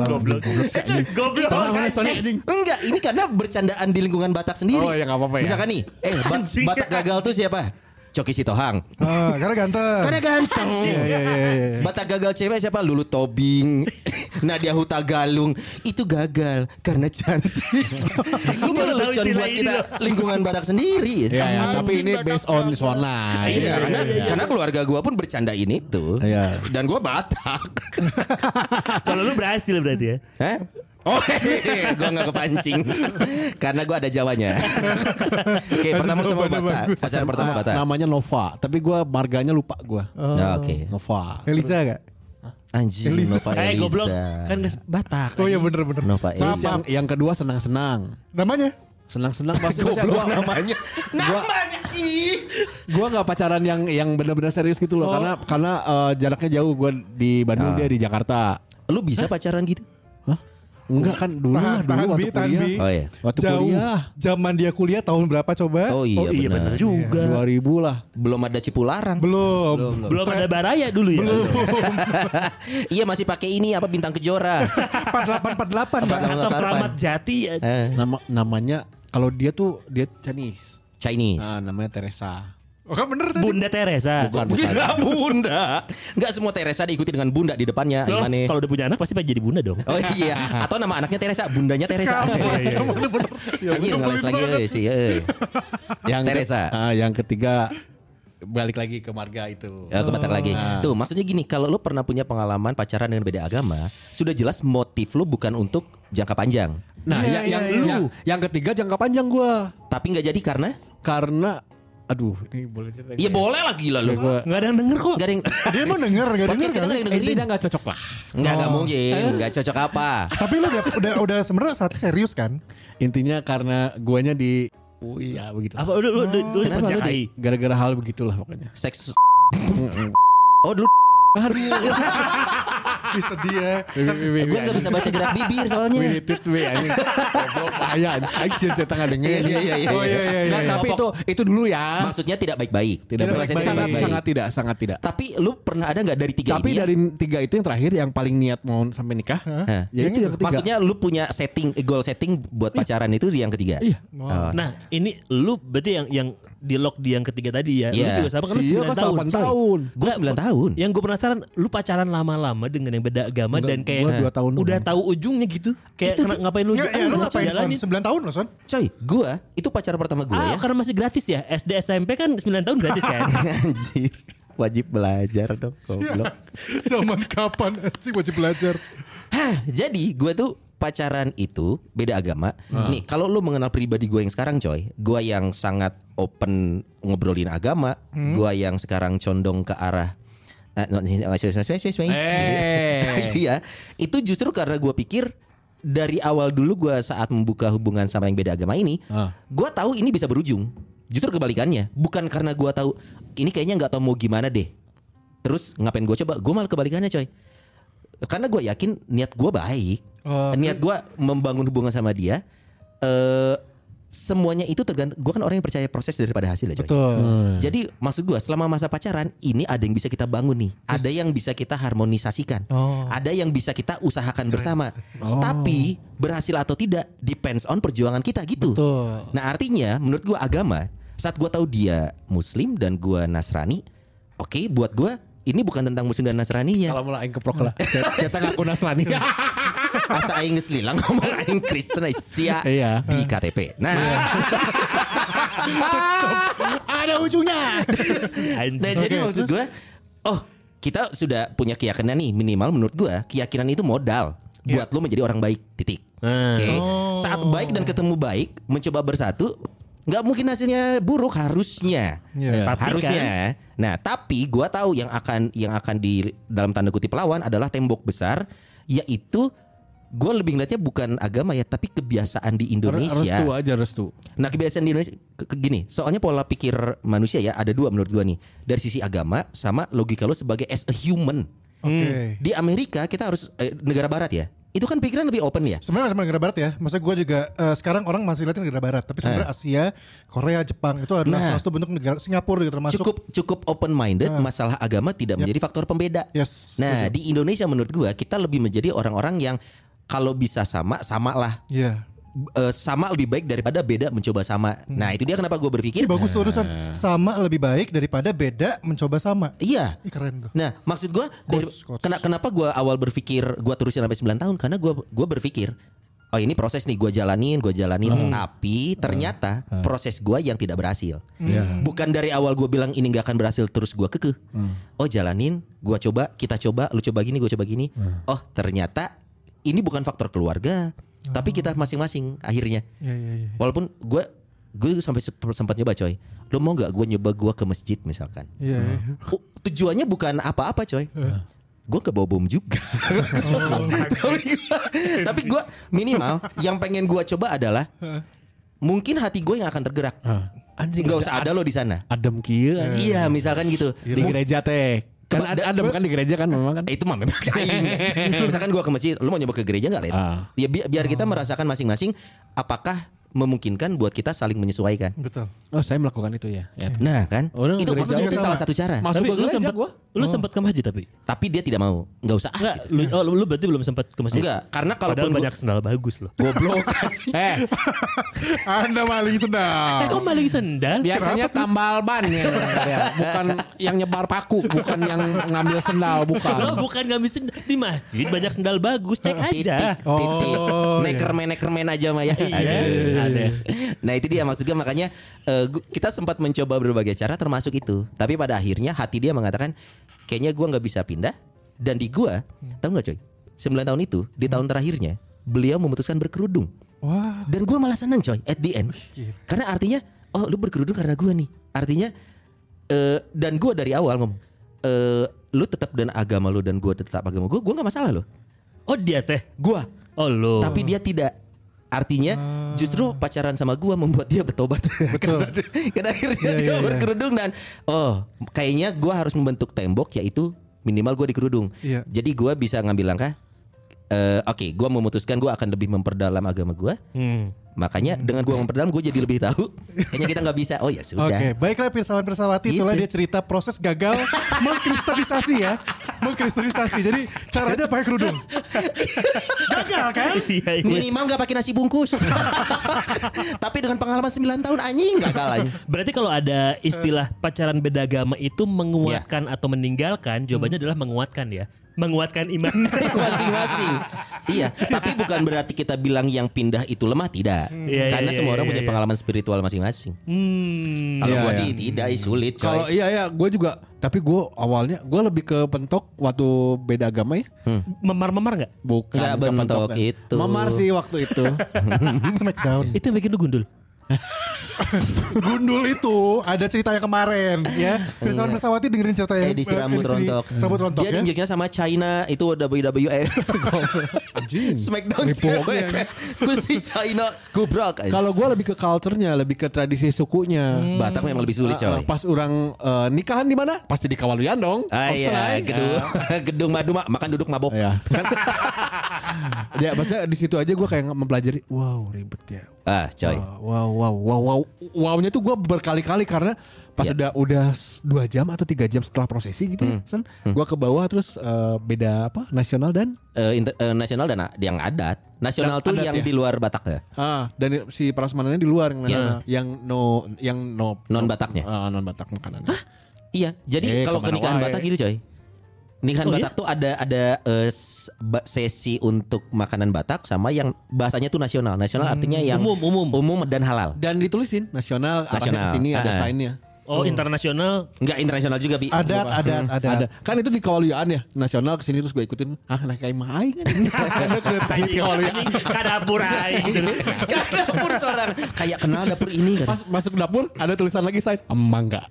Goblok. Goblok. Enggak, ini karena bercandaan di lingkungan Batak sendiri. Oh, ya apa-apa ya. Misalkan nih, eh. Batak gagal tuh siapa? Coki Sitohang. Ah, karena ganteng. Karena ganteng. Iya, iya, iya, iya. Batak gagal cewek siapa? Lulu Tobing, <laughs> Nadia Huta Galung. Itu gagal karena cantik. <laughs> ini lelucon buat ini kita lingkungan Batak sendiri. Iya, ya, tapi ini based on zona. Iya, karena, karena keluarga gua pun bercandain itu. Iya. Dan gua Batak. <laughs> Kalau lu berhasil berarti ya. Hah? Oh, gua nggak kepancing karena gua ada Jawanya. Oke, pertama sama jawabannya Batak. bagus. Pacar pertama Ah, Batak. namanya Nova, tapi gue marganya lupa gue. Nah, Oke. Nova. Elisa gak? Anjing Nova Eh Elisa. goblok kan Batak. Oh iya bener-bener. Nova Terus Elisa. yang, yang kedua senang-senang. Namanya? Senang-senang maksudnya <laughs> gua, namanya. <laughs> Namanya ih. gua nggak pacaran yang yang benar-benar serius gitu loh karena karena eh, jaraknya jauh gue di Bandung dia di Jakarta. Lu bisa pacaran gitu? Enggak kan dulu lah Tahan, dulu tahan, waktu Bi, tahan, kuliah. Bi. Oh iya. Waktu Jauh. kuliah Zaman dia kuliah tahun berapa coba? Oh iya, Oh iya benar. benar juga. 2000 lah. Belum ada Cipularang. Belum. Belum ada baraya dulu ya. <laughs> iya masih pakai ini apa bintang kejora. <laughs> 4848 Pak. Atau keramat jati ya. Eh, Nama namanya kalau dia tuh dia Chinese. Chinese. Nah, namanya Teresa. Oh kan bener tadi. Bunda Teresa. Bukan bukan. Enggak bunda. Enggak semua Teresa diikuti dengan bunda di depannya. Loh, Gimana? kalau udah punya anak pasti pengen jadi bunda dong. Oh iya, atau nama anaknya Teresa, bundanya Teresa. Iya, iya, iya. Anjir ngeles lagi euy sih euy. Yang Teresa. ah, yang ketiga balik lagi ke marga itu. Ya, ke Batak lagi. Tuh, maksudnya gini, kalau lu pernah punya pengalaman pacaran dengan beda agama, sudah jelas motif lu bukan untuk jangka panjang. Nah, Iya, yang, yang, iya, iya. yang yang ketiga jangka panjang gua Tapi nggak jadi karena karena aduh ini boleh cerita Iya boleh lah gila lu. Gua- Nggak ada yang denger kok. Gak ada yang Dia mau denger gak denger kita kan? nggak ada yang <laughs> dengerin. intinya nggak cocok lah. Enggak, enggak mungkin. Enggak cocok apa. <laughs> Tapi lu udah udah, udah sebenarnya saat serius kan? Intinya karena guanya di Oh iya begitu. Apa udah lu lu, lu? Gara-gara hal begitulah pokoknya. Seks. Oh dulu <laughs> Bisa dia. gue nggak bisa baca gerak bibir soalnya. Wih, itu wih anjing. Goblok bahaya anjing. Saya tengah denger. Iya, iya, iya, iya. Oh iya iya. Iya, Nah, iya. tapi itu itu dulu ya. Maksudnya tidak baik-baik. Tidak Selesai baik, sangat baik-baik. sangat tidak, sangat tidak. Tapi lu pernah ada nggak dari tiga Tapi ini? ya? dari tiga itu yang terakhir yang paling niat mau sampai nikah, ya itu yang ketiga. Maksudnya lu punya setting goal setting buat pacaran itu di yang ketiga. Iya. Oh. Nah, ini lu berarti yang yang di lock di yang ketiga tadi ya. Lu Iya. juga sama kan lu Iya 9 kan tahun. 8 tahun. Gue 9 tahun. Yang gue penasaran lu pacaran lama-lama dengan yang beda agama Enggak, dan kayak gua dua tahun udah doang. tahu ujungnya gitu. Kayak kena- ngapain lu Ya, ya, lu ngapain Son? jalanin? 9 tahun loh Son. Coy, gue itu pacar pertama gue Ah, ya. karena masih gratis ya. SD SMP kan 9 tahun gratis kan. <laughs> Anjir. Wajib belajar dong. Goblok. <laughs> Zaman kapan sih wajib belajar? Hah, jadi gue tuh pacaran itu beda agama. Nih, kalau lu mengenal pribadi gue yang sekarang, coy, gue yang sangat open ngobrolin agama, gue yang sekarang condong ke arah. Iya, itu justru karena gue pikir dari awal dulu gue saat membuka hubungan sama yang beda agama ini, Ah. gue tahu ini bisa berujung. Justru kebalikannya, bukan karena gue tahu ini kayaknya nggak tahu mau gimana deh. Terus ngapain gue coba? Gue malah kebalikannya, coy. Karena gue yakin niat gue baik, Oh, niat gue membangun hubungan sama dia. eh semuanya itu tergantung. Gue kan orang yang percaya proses daripada hasil ya, coy. Betul. Jadi maksud gue selama masa pacaran ini ada yang bisa kita bangun nih, ada yang bisa kita harmonisasikan, Oh. ada yang bisa kita usahakan bersama. Tapi berhasil atau tidak depends on perjuangan kita gitu. Betul. Nah artinya menurut gue agama saat gue tahu dia Muslim dan gue Nasrani, oke buat gue ini bukan tentang Muslim dan Nasraninya. Kalau mulai aing keprok lah. <laughs> Saya ngaku Nasrani. Asa aing geus lilang <laughs> ngomong aing Kristen sia Iya. di KTP. Nah, <laughs> Ada ujungnya. Nah jadi maksud gue Oh kita sudah punya keyakinan nih Minimal menurut gue Keyakinan itu modal Buat lu menjadi orang baik Titik Nah. Oke Saat baik dan ketemu baik Mencoba bersatu nggak mungkin hasilnya buruk harusnya Iya. Tapi harusnya nah tapi gua tahu yang akan yang akan di dalam tanda kutip lawan adalah tembok besar yaitu gue lebih ngeliatnya bukan agama ya, tapi kebiasaan di Restu Indonesia. aja restu. Nah kebiasaan di Indonesia ke- ke- gini, soalnya pola pikir manusia ya ada dua menurut gua nih, dari sisi agama sama logika lo sebagai as a human. Oke. Di Amerika kita harus eh, negara Barat ya, itu kan pikiran lebih open ya. Sebenarnya sama negara barat ya. Maksudnya gue juga eh, sekarang orang masih lihat negara barat, tapi sebenarnya Asia, Korea, Jepang itu adalah Nah. salah satu bentuk negara Singapura juga termasuk. Cukup cukup open minded, masalah agama tidak menjadi faktor pembeda. Yes. Nah di Indonesia menurut gua kita lebih menjadi orang-orang yang kalau bisa sama, samalah. Iya. Eh, sama lebih baik daripada beda mencoba sama. Nah itu dia kenapa gue berpikir. Ini bagus tuh urusan sama lebih baik daripada beda mencoba sama. Iya. Ini keren tuh. Nah, maksud gua dari, kena- kenapa gua awal berpikir gua terusin sampai 9 tahun karena gua gua berpikir oh ini proses nih gua jalanin, gua jalanin Hmm. tapi ternyata proses gua yang tidak berhasil. Hmm. Bukan dari awal gua bilang ini nggak akan berhasil terus gua kekeh. Hmm. Oh, jalanin, gua coba, kita coba, lu coba gini, gua coba gini. Hmm. Oh, ternyata ini bukan faktor keluarga, tapi kita masing-masing akhirnya. Iya iya iya. Walaupun gua gue sampai sempat nyoba coy. Lu mau nggak gua nyoba gua ke masjid misalkan? Iya. iya. Oh, tujuannya bukan apa-apa coy. Gue ke bawa bom juga. <laughs> tapi gua- tapi gue minimal yang pengen gue coba adalah mungkin hati gue yang akan tergerak. Anjing Nggak usah ada lo di sana. Adem kieu anjing. Iya, misalkan gitu. di gereja teh. Kan ada da- adem kan di gereja kan memang kan. Itu mah memang. <laughs> Misalkan gue ke masjid, lu mau nyoba ke gereja nggak, Len? Ah. Ya bi- biar kita merasakan masing-masing apakah memungkinkan buat kita saling menyesuaikan. Betul. Oh, saya melakukan itu ya. ya. Nah, kan? Orang itu gereja itu salah satu cara. Masuk tapi lu gereja sempat gua. lu sempat ke masjid tapi Tapi dia tidak mau. Nggak usah. ah, enggak lu, oh, lu berarti belum sempat ke masjid Enggak, karena Padahal kalaupun gua- banyak sendal bagus loh Goblok. <laughs> Eh, Anda maling eh sedang. kok maling sendal biasanya tambal ban ya, ya. bukan yang nyebar paku, bukan yang ngambil sendal, Lo bukan. bukan ngambil sendal di masjid banyak sendal bagus cek aja. titik titik nekermen nekermen aja mah ya ada. <laughs> Nah itu dia maksudnya makanya gu- kita sempat mencoba berbagai cara termasuk itu. Tapi pada akhirnya hati dia mengatakan kayaknya gua nggak bisa pindah. Dan di gua tahu nggak coy? 9 tahun itu di tahun terakhirnya beliau memutuskan berkerudung. Wah. dan gua malah seneng coy at the end. Karena artinya oh lu berkerudung karena gua nih. Artinya eh, dan gua dari awal ngomong eh, lu tetap dan agama lu dan gua tetap agama gua gua nggak masalah loh. Oh dia teh. gua. Oh lo. tapi dia tidak artinya justru pacaran sama gua membuat dia bertobat <laughs> karena, karena akhirnya Iya, dia iya, iya. berkerudung dan oh kayaknya gua harus membentuk tembok yaitu minimal gua dikerudung Iya. jadi gua bisa ngambil langkah eh, oke gua memutuskan gua akan lebih memperdalam agama gua Hmm. makanya dengan gua memperdalam gua jadi lebih tahu <laughs> kayaknya kita nggak bisa oh ya sudah Oke, baiklah pirsawan pirsawati itulah Gitu. dia cerita proses gagal <laughs> mengkristalisasi ya, mengkristalisasi. Jadi caranya pakai kerudung. <laughs> gagal kan? Iya iya. minimal nggak pakai nasi bungkus tapi dengan pengalaman 9 tahun anjing nggak kalah Berarti kalau ada istilah pacaran beda agama itu menguatkan atau meninggalkan, jawabannya adalah menguatkan ya. Menguatkan iman. <laughs> masing-masing. iya, tapi bukan berarti kita bilang yang pindah itu lemah tidak. Iya, Karena iya, semua orang iya, punya iya. pengalaman spiritual masing-masing. hmm. Kalau Iya, gua iya. sih tidak, sulit coy. Kalau iya ya, gue juga. Tapi gue awalnya gue lebih ke pentok waktu beda agama ya. Memar-memar nggak? Bukan bentok ya. itu. Memar sih waktu itu. <laughs> Smackdown. Itu yang bikin lu gundul. <laughs> Gundul itu ada ceritanya kemarin ya. <laughs> Pirsawan pirsawati dengerin cerita yang eh disi rambut edisi rontok. Rambut rontok Dia ya. diinjeknya sama China itu WWE. <laughs> Anjing. Smackdown Nipu cewek. ya. Ku si China gubrak. Kalau gue lebih ke culture-nya, lebih ke tradisi sukunya. Batak memang lebih sulit Ah, ah, coy. pas orang eh, nikahan di mana? Pasti di Kawaluyan dong. Ah iya, gedung gedung madu mak makan duduk mabok. Ya, kan. ya, maksudnya di situ aja gue kayak mempelajari. Wow, ribet ya. Ah, coy. Wow, wow, wow, wow. Wownya tuh gue berkali-kali karena pas Ya. udah udah dua jam atau tiga jam setelah prosesi gitu ya, San, gue ke bawah terus eh, beda apa nasional dan Eh, inter- eh, nasional dan yang adat. Nasional Dan tuh adat yang ya? di luar Batak ya. ah dan si prasmanannya di luar yang Ya. nasional. yang no yang no Non Bataknya. Ah, non Batak makanan. Iya, jadi Eh, kalau pernikahan. Batak gitu coy. Nikahan Oh, Batak tuh ada ada ba- sesi untuk makanan Batak sama yang bahasanya tuh nasional. Nasional artinya yang Umum, umum. umum dan halal. Dan ditulisin nasional, arahnya Nasional. ke sini ada Ah. sign-nya. Oh, internasional. Enggak internasional juga bi. Adat, adat, adat. Ada. Kan itu di Kawaluyan ya, nasional ke sini terus gue ikutin. Ah, nah kayak mah aing. <laughs> Anjing, Ka dapur aing. Kan dapur seorang kayak kenal dapur ini kan. Pas masuk dapur ada tulisan lagi sign emang enggak.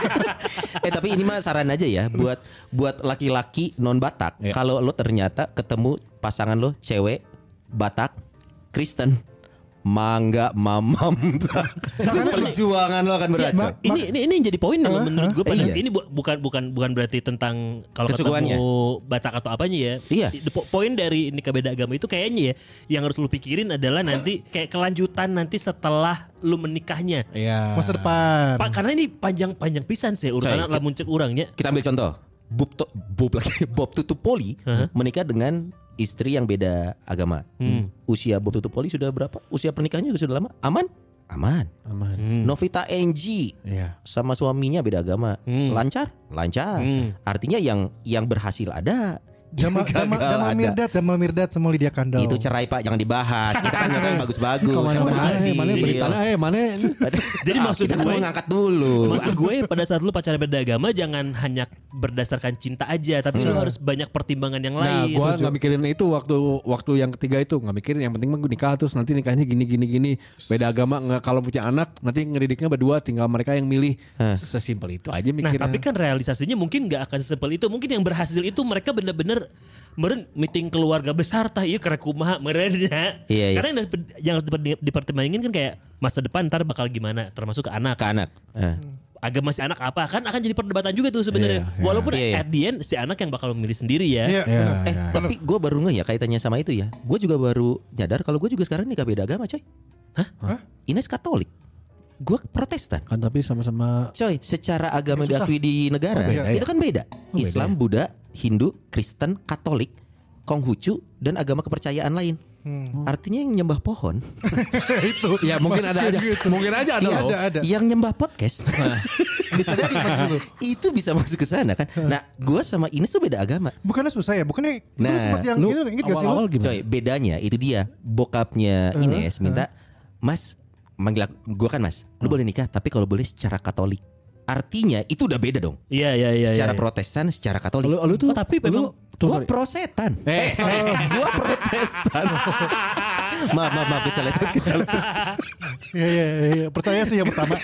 <laughs> eh tapi ini mah saran aja ya buat buat laki-laki non Batak. Iya. Kalau lo ternyata ketemu pasangan lo cewek Batak Kristen mangga mamam <laughs> perjuangan lo akan berat coy. Ini ini ini yang jadi poin loh menurut gue pada Iya. ini bu- bukan bukan bukan berarti tentang kalau ketemu Batak atau apanya ya. Iya. The po- Poin dari nikah beda agama itu kayaknya ya yang harus lu pikirin adalah nanti kayak kelanjutan nanti setelah lu menikahnya. Iya. Masa depan. Pak karena ini panjang-panjang pisan sih urutan Coy, lamun cek urangnya. kita ambil contoh Bob to, Bob lagi Bob Tutupoli menikah dengan istri yang beda agama. Usia Bob Tutupoli sudah berapa? Usia pernikahannya juga sudah lama. Aman? Aman. Aman. Novita NG Iya. sama suaminya beda agama. Lancar? Lancar. Artinya yang yang berhasil ada Jamal, Jamal, Jamal. Mirdad, Jamal Mirdad sama Lydia Kandau. itu cerai pak jangan dibahas kita kan yang bagus-bagus mana? berhasil Mana beritanya? Eh mana? <laughs> Jadi Ah, maksud kita gue- mau ngangkat dulu Maksud gue pada saat lu pacaran beda agama jangan hanya berdasarkan cinta aja tapi lu harus banyak pertimbangan yang Nah, lain. gua nggak mikirin itu waktu waktu yang ketiga itu nggak mikirin. Yang penting mah gue nikah terus nanti nikahnya gini gini gini. Beda agama nggak kalau punya anak nanti ngedidiknya berdua tinggal mereka yang milih. Sesimpel itu aja Nah mikirnya. tapi kan realisasinya mungkin nggak akan sesimpel itu Mungkin yang berhasil itu mereka bener-bener Meren meeting keluarga besar tah iya karek kumaha merennya Iya, iya. Karena yang, harus diper- dipertimbangin kan kayak Masa depan ntar bakal gimana Termasuk ke anak ke anak Eh. Agama si anak apa Kan akan jadi perdebatan juga tuh sebenarnya Iya, iya. Walaupun Iya, iya. at the end Si anak yang bakal memilih sendiri ya Iya, Ya, benar. Eh, ya. tapi gue baru nge ya kaitannya sama itu ya. Gue juga baru nyadar kalau gue juga sekarang nikah beda agama, coy. Hah? Ines Katolik. Gue Protestan. kan tapi sama-sama Coy, secara agama yang diakui di negara Oh, beda, itu kan beda. beda Islam, Buddha, Hindu, Kristen, Katolik, Konghucu dan agama kepercayaan lain. Artinya yang nyembah pohon, <laughs> itu. ya mungkin ada aja. Mungkin aja ada loh. ada, ada. yang nyembah podcast, <laughs> Bisa jadi masuk dulu. itu bisa masuk ke sana kan. Nah, gue sama Ines tuh beda agama. Bukannya susah ya? Bukannya itu Nah, sempat yang Lu itu inget gak sih gimana? Coy, bedanya itu dia. Bokapnya Ines minta, "Mas, manggil aku, gua kan Mas. Lu boleh nikah, tapi kalau boleh secara Katolik." Artinya itu udah beda dong. Iya iya iya secara iya. Protestan, secara Katolik. Lu, lu tuh Oh, tapi memang- tuh, gua prosetan. Eh, sorry. <laughs> gua Protestan. <laughs> maaf, maaf, maaf, keceletot, keceletot. Iya iya iya. Percaya sih yang pertama.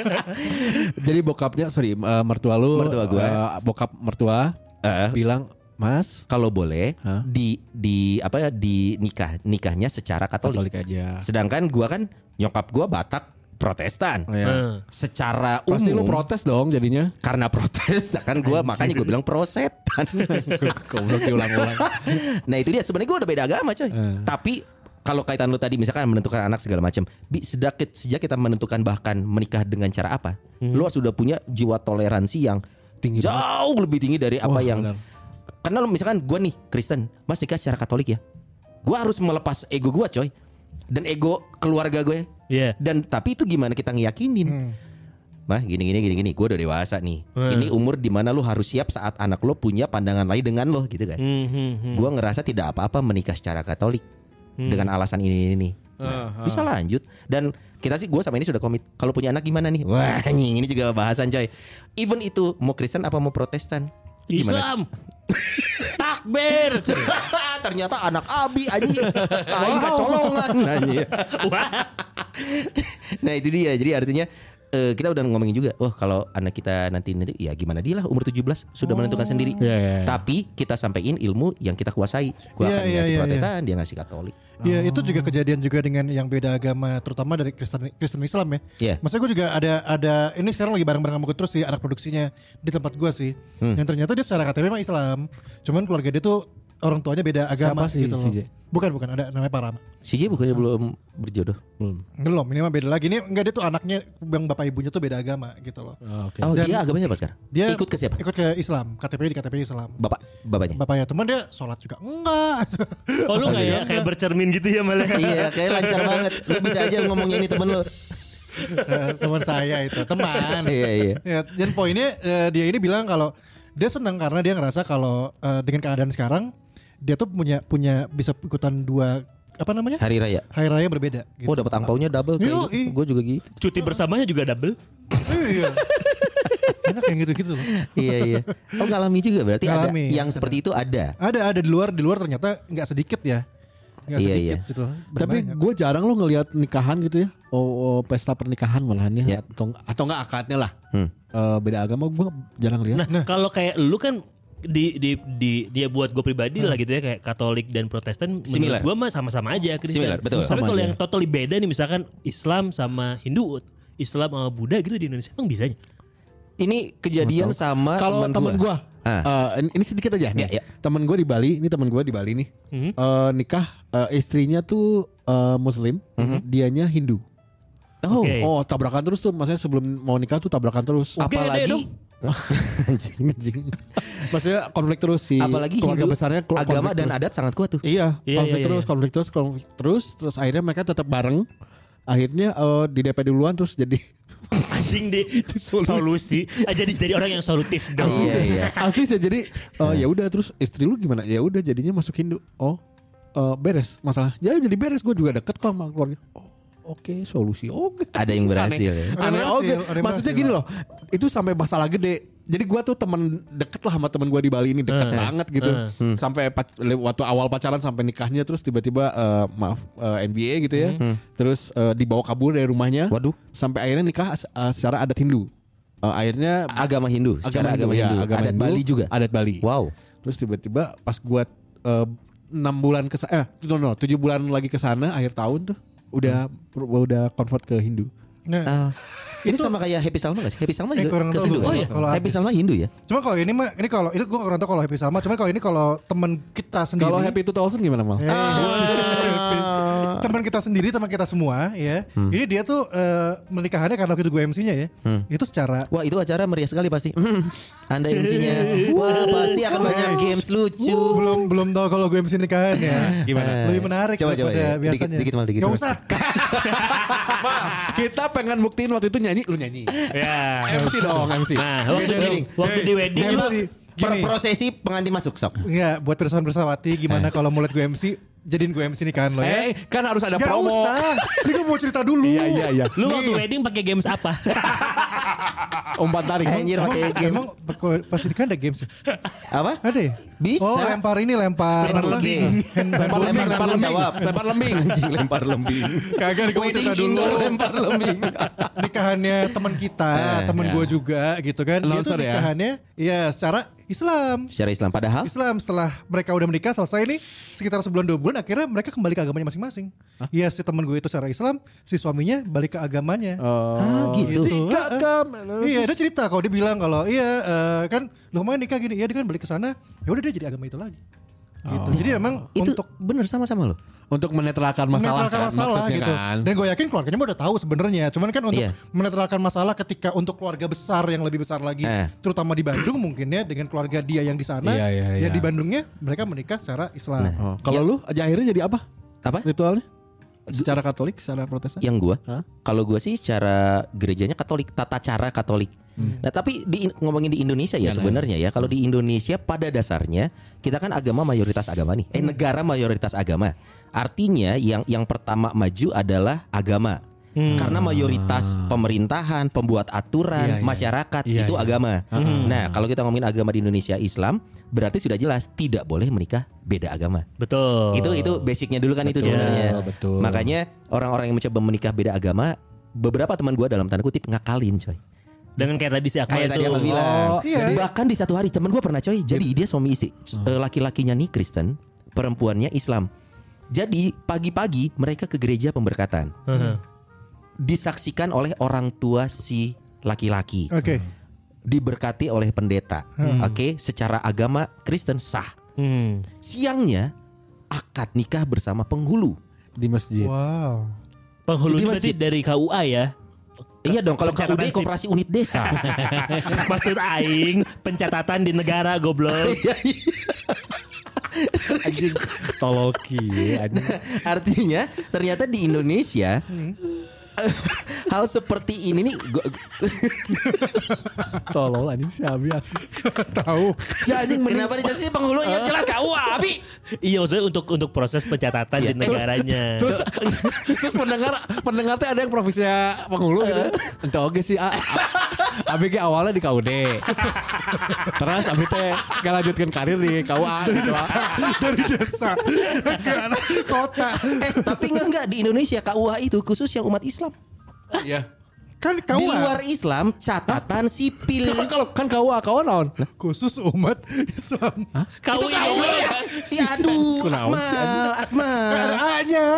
<laughs> Jadi bokapnya sorry eh, mertua lu Mertua gua. eh, bokap mertua Eh. bilang Mas Kalau boleh Hah? di di apa ya di nikah nikahnya secara Katolik. Katolik aja. Sedangkan gua kan nyokap gua Batak Protestan. Oh, ya. Eh. Secara umum Pasti lu protes dong jadinya. karena protes <laughs> kan gua makanya gue bilang prosetan. <laughs> Goblok diulang-ulang. <laughs> nah itu dia sebenarnya gue udah beda agama coy. Tapi kalau kaitan lu tadi misalkan menentukan anak segala macam, bi sejak sejak kita menentukan bahkan menikah dengan cara apa, lu sudah punya jiwa toleransi yang Tinggi jauh lebih tinggi dari apa Wah, yang benar. Karena lu misalkan gue nih Kristen, mas nikah secara Katolik ya, gue harus melepas ego gue coy dan ego keluarga gue. Iya. Dan tapi itu gimana kita ngeyakinin? Mah gini gini gini gini, gue udah dewasa nih. Hmm. Ini umur di mana lu harus siap saat anak lo punya pandangan lain dengan lo gitu kan. Hmm, hmm, hmm. Gua ngerasa tidak apa-apa menikah secara Katolik dengan alasan ini ini. ini. Nah, bisa lanjut dan kita sih gue sama ini sudah komit. Kalau punya anak gimana nih? Wah, <laughs> anjing, ini juga bahasan coy. Even itu mau Kristen apa mau Protestan? Gimana sih? Islam. Takbir. <laughs> Ternyata anak Abi anjing. Aing kecolongan anjing. Wah. <laughs> nah itu dia jadi artinya eh, kita udah ngomongin juga wah kalau anak kita nanti nanti ya gimana dia lah umur 17 sudah menentukan sendiri Iya, iya, iya. tapi kita sampaikan ilmu yang kita kuasai gua Iya, akan iya, ngasih iya, protestan dia ngasih katolik Iya itu juga kejadian juga dengan yang beda agama terutama dari Kristen Kristen Islam ya. Iya. Maksudnya gue juga ada ada ini sekarang lagi bareng-bareng sama gue terus sih anak produksinya di tempat gue sih. Hmm. Yang ternyata dia secara KTP mah Islam. Cuman keluarga dia tuh orang tuanya beda agama Siapa sih gitu loh. Bukan bukan ada namanya Parama. si J bukannya belum berjodoh Belum. Belum ini mah beda lagi. Ini enggak dia tuh anaknya yang bapak ibunya tuh beda agama gitu loh. Oh, Oke. oh Dan- dia agamanya apa sekarang Dia ikut ke siapa Ikut ke Islam. KTP di KTP Islam. bapak bapaknya Bapaknya teman dia sholat juga enggak. <laughs> Oh lu kayak kayak bercermin gitu ya malah. <laughs> iya kayak lancar banget lu bisa aja ngomongnya ini temen lu Eh, teman saya itu teman. iya iya Ya, dan poinnya eh, dia ini bilang kalau dia senang karena dia ngerasa kalau eh, dengan keadaan sekarang dia tuh punya punya bisa ikutan dua apa namanya hari raya hari raya berbeda. Gitu. oh dapat angpaunya double Yo, kayak ih. gue juga gitu Cuti bersamanya juga double. iya. Enak yang gitu-gitu loh. iya iya oh ngalami juga berarti Ngalami, ada yang ada. seperti itu ada Ada ada di luar di luar ternyata nggak sedikit ya. Nggak Iya, sedikit iya. gitu. Tapi gue jarang lo ngelihat nikahan gitu ya. Oh, oh, pesta pernikahan malahan Ya. ya. Atau atau enggak akadnya lah. Hmm. Eh, beda agama gue jarang lihat. Nah, kalau kayak lu kan di di di dia buat gue pribadi lah gitu ya kayak Katolik dan Protestan Similar. menurut gue mah sama-sama aja Kristen. Similar, betul. Tapi kalau yang totally beda nih misalkan Islam sama Hindu, Islam sama Buddha gitu di Indonesia emang bisanya. Ini kejadian sama Kalau temen gua. gue, Ah. ini, ini sedikit aja nih. Ya, ya. Temen gue di Bali, ini temen gue di Bali nih. Mhm. Eh, nikah eh, istrinya tuh eh, Muslim, dianya Hindu. Oh, Oke. Oh tabrakan terus tuh, maksudnya sebelum mau nikah tuh tabrakan terus. Deh apalagi. <laughs> anjing. Anjing. maksudnya konflik terus si apalagi keluarga Hindu, besarnya kelu- agama konflik dan terus. adat sangat kuat tuh. Iya, Iya, konflik iya, terus, iya. konflik terus, konflik terus, terus akhirnya mereka tetap bareng. Akhirnya eh, di DP duluan terus jadi <laughs> Anjing di <laughs> solusi. Ah, jadi jadi orang yang solutif dong. Iya, iya. asli sih jadi eh, ya udah terus istri lu gimana? Ya udah jadinya masuk Hindu. Oh, eh, beres masalah. Ya jadi beres gue juga deket kok sama keluarga. Oh, oke solusi. Oke. Ada yang berhasil ya. Aneh, Ada yang oke. berhasil, ada yang Maksudnya berhasil. gini loh. Itu sampai masalah gede. Jadi gua tuh temen deket lah sama temen gua di Bali ini deket banget gitu. Sampai pac- le- waktu awal pacaran sampai nikahnya terus tiba-tiba eh, maaf eh, NBA gitu ya. Terus eh, dibawa kabur dari rumahnya. Waduh. Sampai akhirnya nikah eh, secara adat Hindu. Eh, akhirnya Agama Hindu, secara agama, ya, Hindu, agama adat Hindu, Bali juga. Adat Bali. Wow. Terus tiba-tiba pas gua eh, enam bulan ke eh no, no, tujuh bulan lagi ke sana akhir tahun tuh udah udah convert ke Hindu. Nah, Ah, ini sama kayak Happy Salma gak sih? Happy Salma Eh, juga kurang ke tahu Hindu gua. Oh iya. Kalau Happy habis- Salma Hindu ya? Cuma kalau ini mah ini kalau ini gue kurang tahu kalau Happy sama, cuman kalau ini kalau teman kita sendiri. Kalau Happy 2000 gimana mal? <laughs> teman kita sendiri, teman kita semua ya. Hmm. Ini dia tuh eh, menikahannya karena waktu itu gue MC-nya ya. Itu secara Wah itu acara meriah sekali pasti. Hmm, <laughs> Anda MC-nya. Wah pasti akan banyak games lucu. belum belum tahu kalau gue MC nikahan ya. <laughs> Gimana? Lebih menarik Coba, coba, daripada ya. Dikit- biasanya. dikit, Mal, dikit, Gak coba. usah. Kita pengen buktiin waktu itu nyanyi, lu nyanyi. Ya. MC dong, MC. Nah, waktu di, waktu di wedding sih. Per Gini. prosesi pengantin masuk sok. Enggak, buat persoalan bersawati gimana kalau mulai gue MC jadiin gue MC nikahan lo ya. Eh, kan harus ada Gak promo. usah. Ini gue mau cerita dulu. Iya, iya, iya. lu waktu wedding pakai games apa? <laughs> Umpan tarik. Anjir Emang, pakai game. emang pas nikahan ada games ya? Apa? Ada ya? Bisa. Oh lempar ini lempar lembing. Lempar lembing, Lempar <laughs> lembing. jawab. Lempar lembing. <laughs> Anjing lempar lembing. Kagak gue mau cerita dulu. indoor lempar lembing. nikahannya teman kita, Eh, teman ya. gue juga gitu kan. Dia tuh ya? nikahannya ya secara Islam. Secara Islam padahal Islam setelah mereka udah menikah selesai nih sekitar sebulan dua bulan akhirnya mereka kembali ke agamanya masing-masing. Iya si teman gue itu secara Islam, si suaminya balik ke agamanya. Ah, gitu. Iya dia cerita kalau dia bilang kalau iya kan lu kemarin nikah gini, iya dia kan balik ke sana, ya udah dia jadi agama itu lagi. Gitu. Jadi emang Itu untuk bener sama-sama loh. Untuk menetralkan masalah menetralkan kan, masalah maksudnya gitu. kan. Dan gue yakin keluarganya udah tahu sebenarnya. Cuman kan untuk Iya. menetralkan masalah ketika untuk keluarga besar yang lebih besar lagi, Eh. terutama di Bandung mungkin ya dengan keluarga dia yang di sana, Iya, iya, ya iya. di Bandungnya mereka menikah secara Islam. Oh, Kalau lu aja akhirnya jadi apa? Apa? Ritualnya? Secara Katolik, secara Protestan? Yang gua, Hah? kalau gua sih cara gerejanya Katolik, tata cara Katolik. Nah tapi di, ngomongin di Indonesia ya sebenarnya ya, kalau di Indonesia pada dasarnya kita kan agama mayoritas agama nih, eh negara mayoritas agama. Artinya yang yang pertama maju adalah agama. Karena mayoritas pemerintahan, pembuat aturan, Iya, iya. masyarakat Iya, itu agama. Nah, kalau kita ngomongin agama di Indonesia Islam, berarti sudah jelas tidak boleh menikah beda agama. Betul. Itu itu basicnya dulu kan itu Betul, sebenarnya. betul. Makanya orang-orang yang mencoba menikah beda agama, beberapa teman gua dalam tanda kutip ngakalin coy. dengan kayak tadi si Akmal Kayak itu. tadi bilang. Oh, iya. Bahkan di satu hari teman gua pernah coy. Jadi dia suami istri. Eh, Laki-lakinya nih Kristen, perempuannya Islam. Jadi pagi-pagi mereka ke gereja pemberkatan. Heeh. Disaksikan oleh orang tua si laki-laki. Oke. Diberkati oleh pendeta. Oke, secara agama Kristen sah. Hmm. Siangnya akad nikah bersama penghulu. di masjid. Wow. Jadi berarti masih- dari KUA ya. Iya dong, kalau KUD sip. Koperasi Unit Desa. <laughs> Maksud aing pencatatan di negara goblok. <laughs> Anjing toloki anjing. Artinya ternyata di Indonesia hal seperti ini nih gua- Tolol anjing si Abi asli. Tahu. Si anjing kenapa dikasih penghulu ya jelas KUA Abi. Iya maksudnya untuk untuk proses pencatatan di negaranya. Terus, <laughs> terus pendengar pendengar teh ada yang profesinya penghulu gitu. Ente oge sih. Abi ge awalnya di KUD. Terus Abi teh gak lanjutkan karir di KUA gitu. Dari desa ke kota. Eh tapi enggak enggak di Indonesia KUA itu khusus yang umat Islam. Iya. Kan Di KUA luar Islam catatan sipil. Kan kalau kan KUA KUA naon? khusus umat Islam. Kau Itu KUA ya? Ya aduh, sih, Akmal, Akmal. Ada A-nya.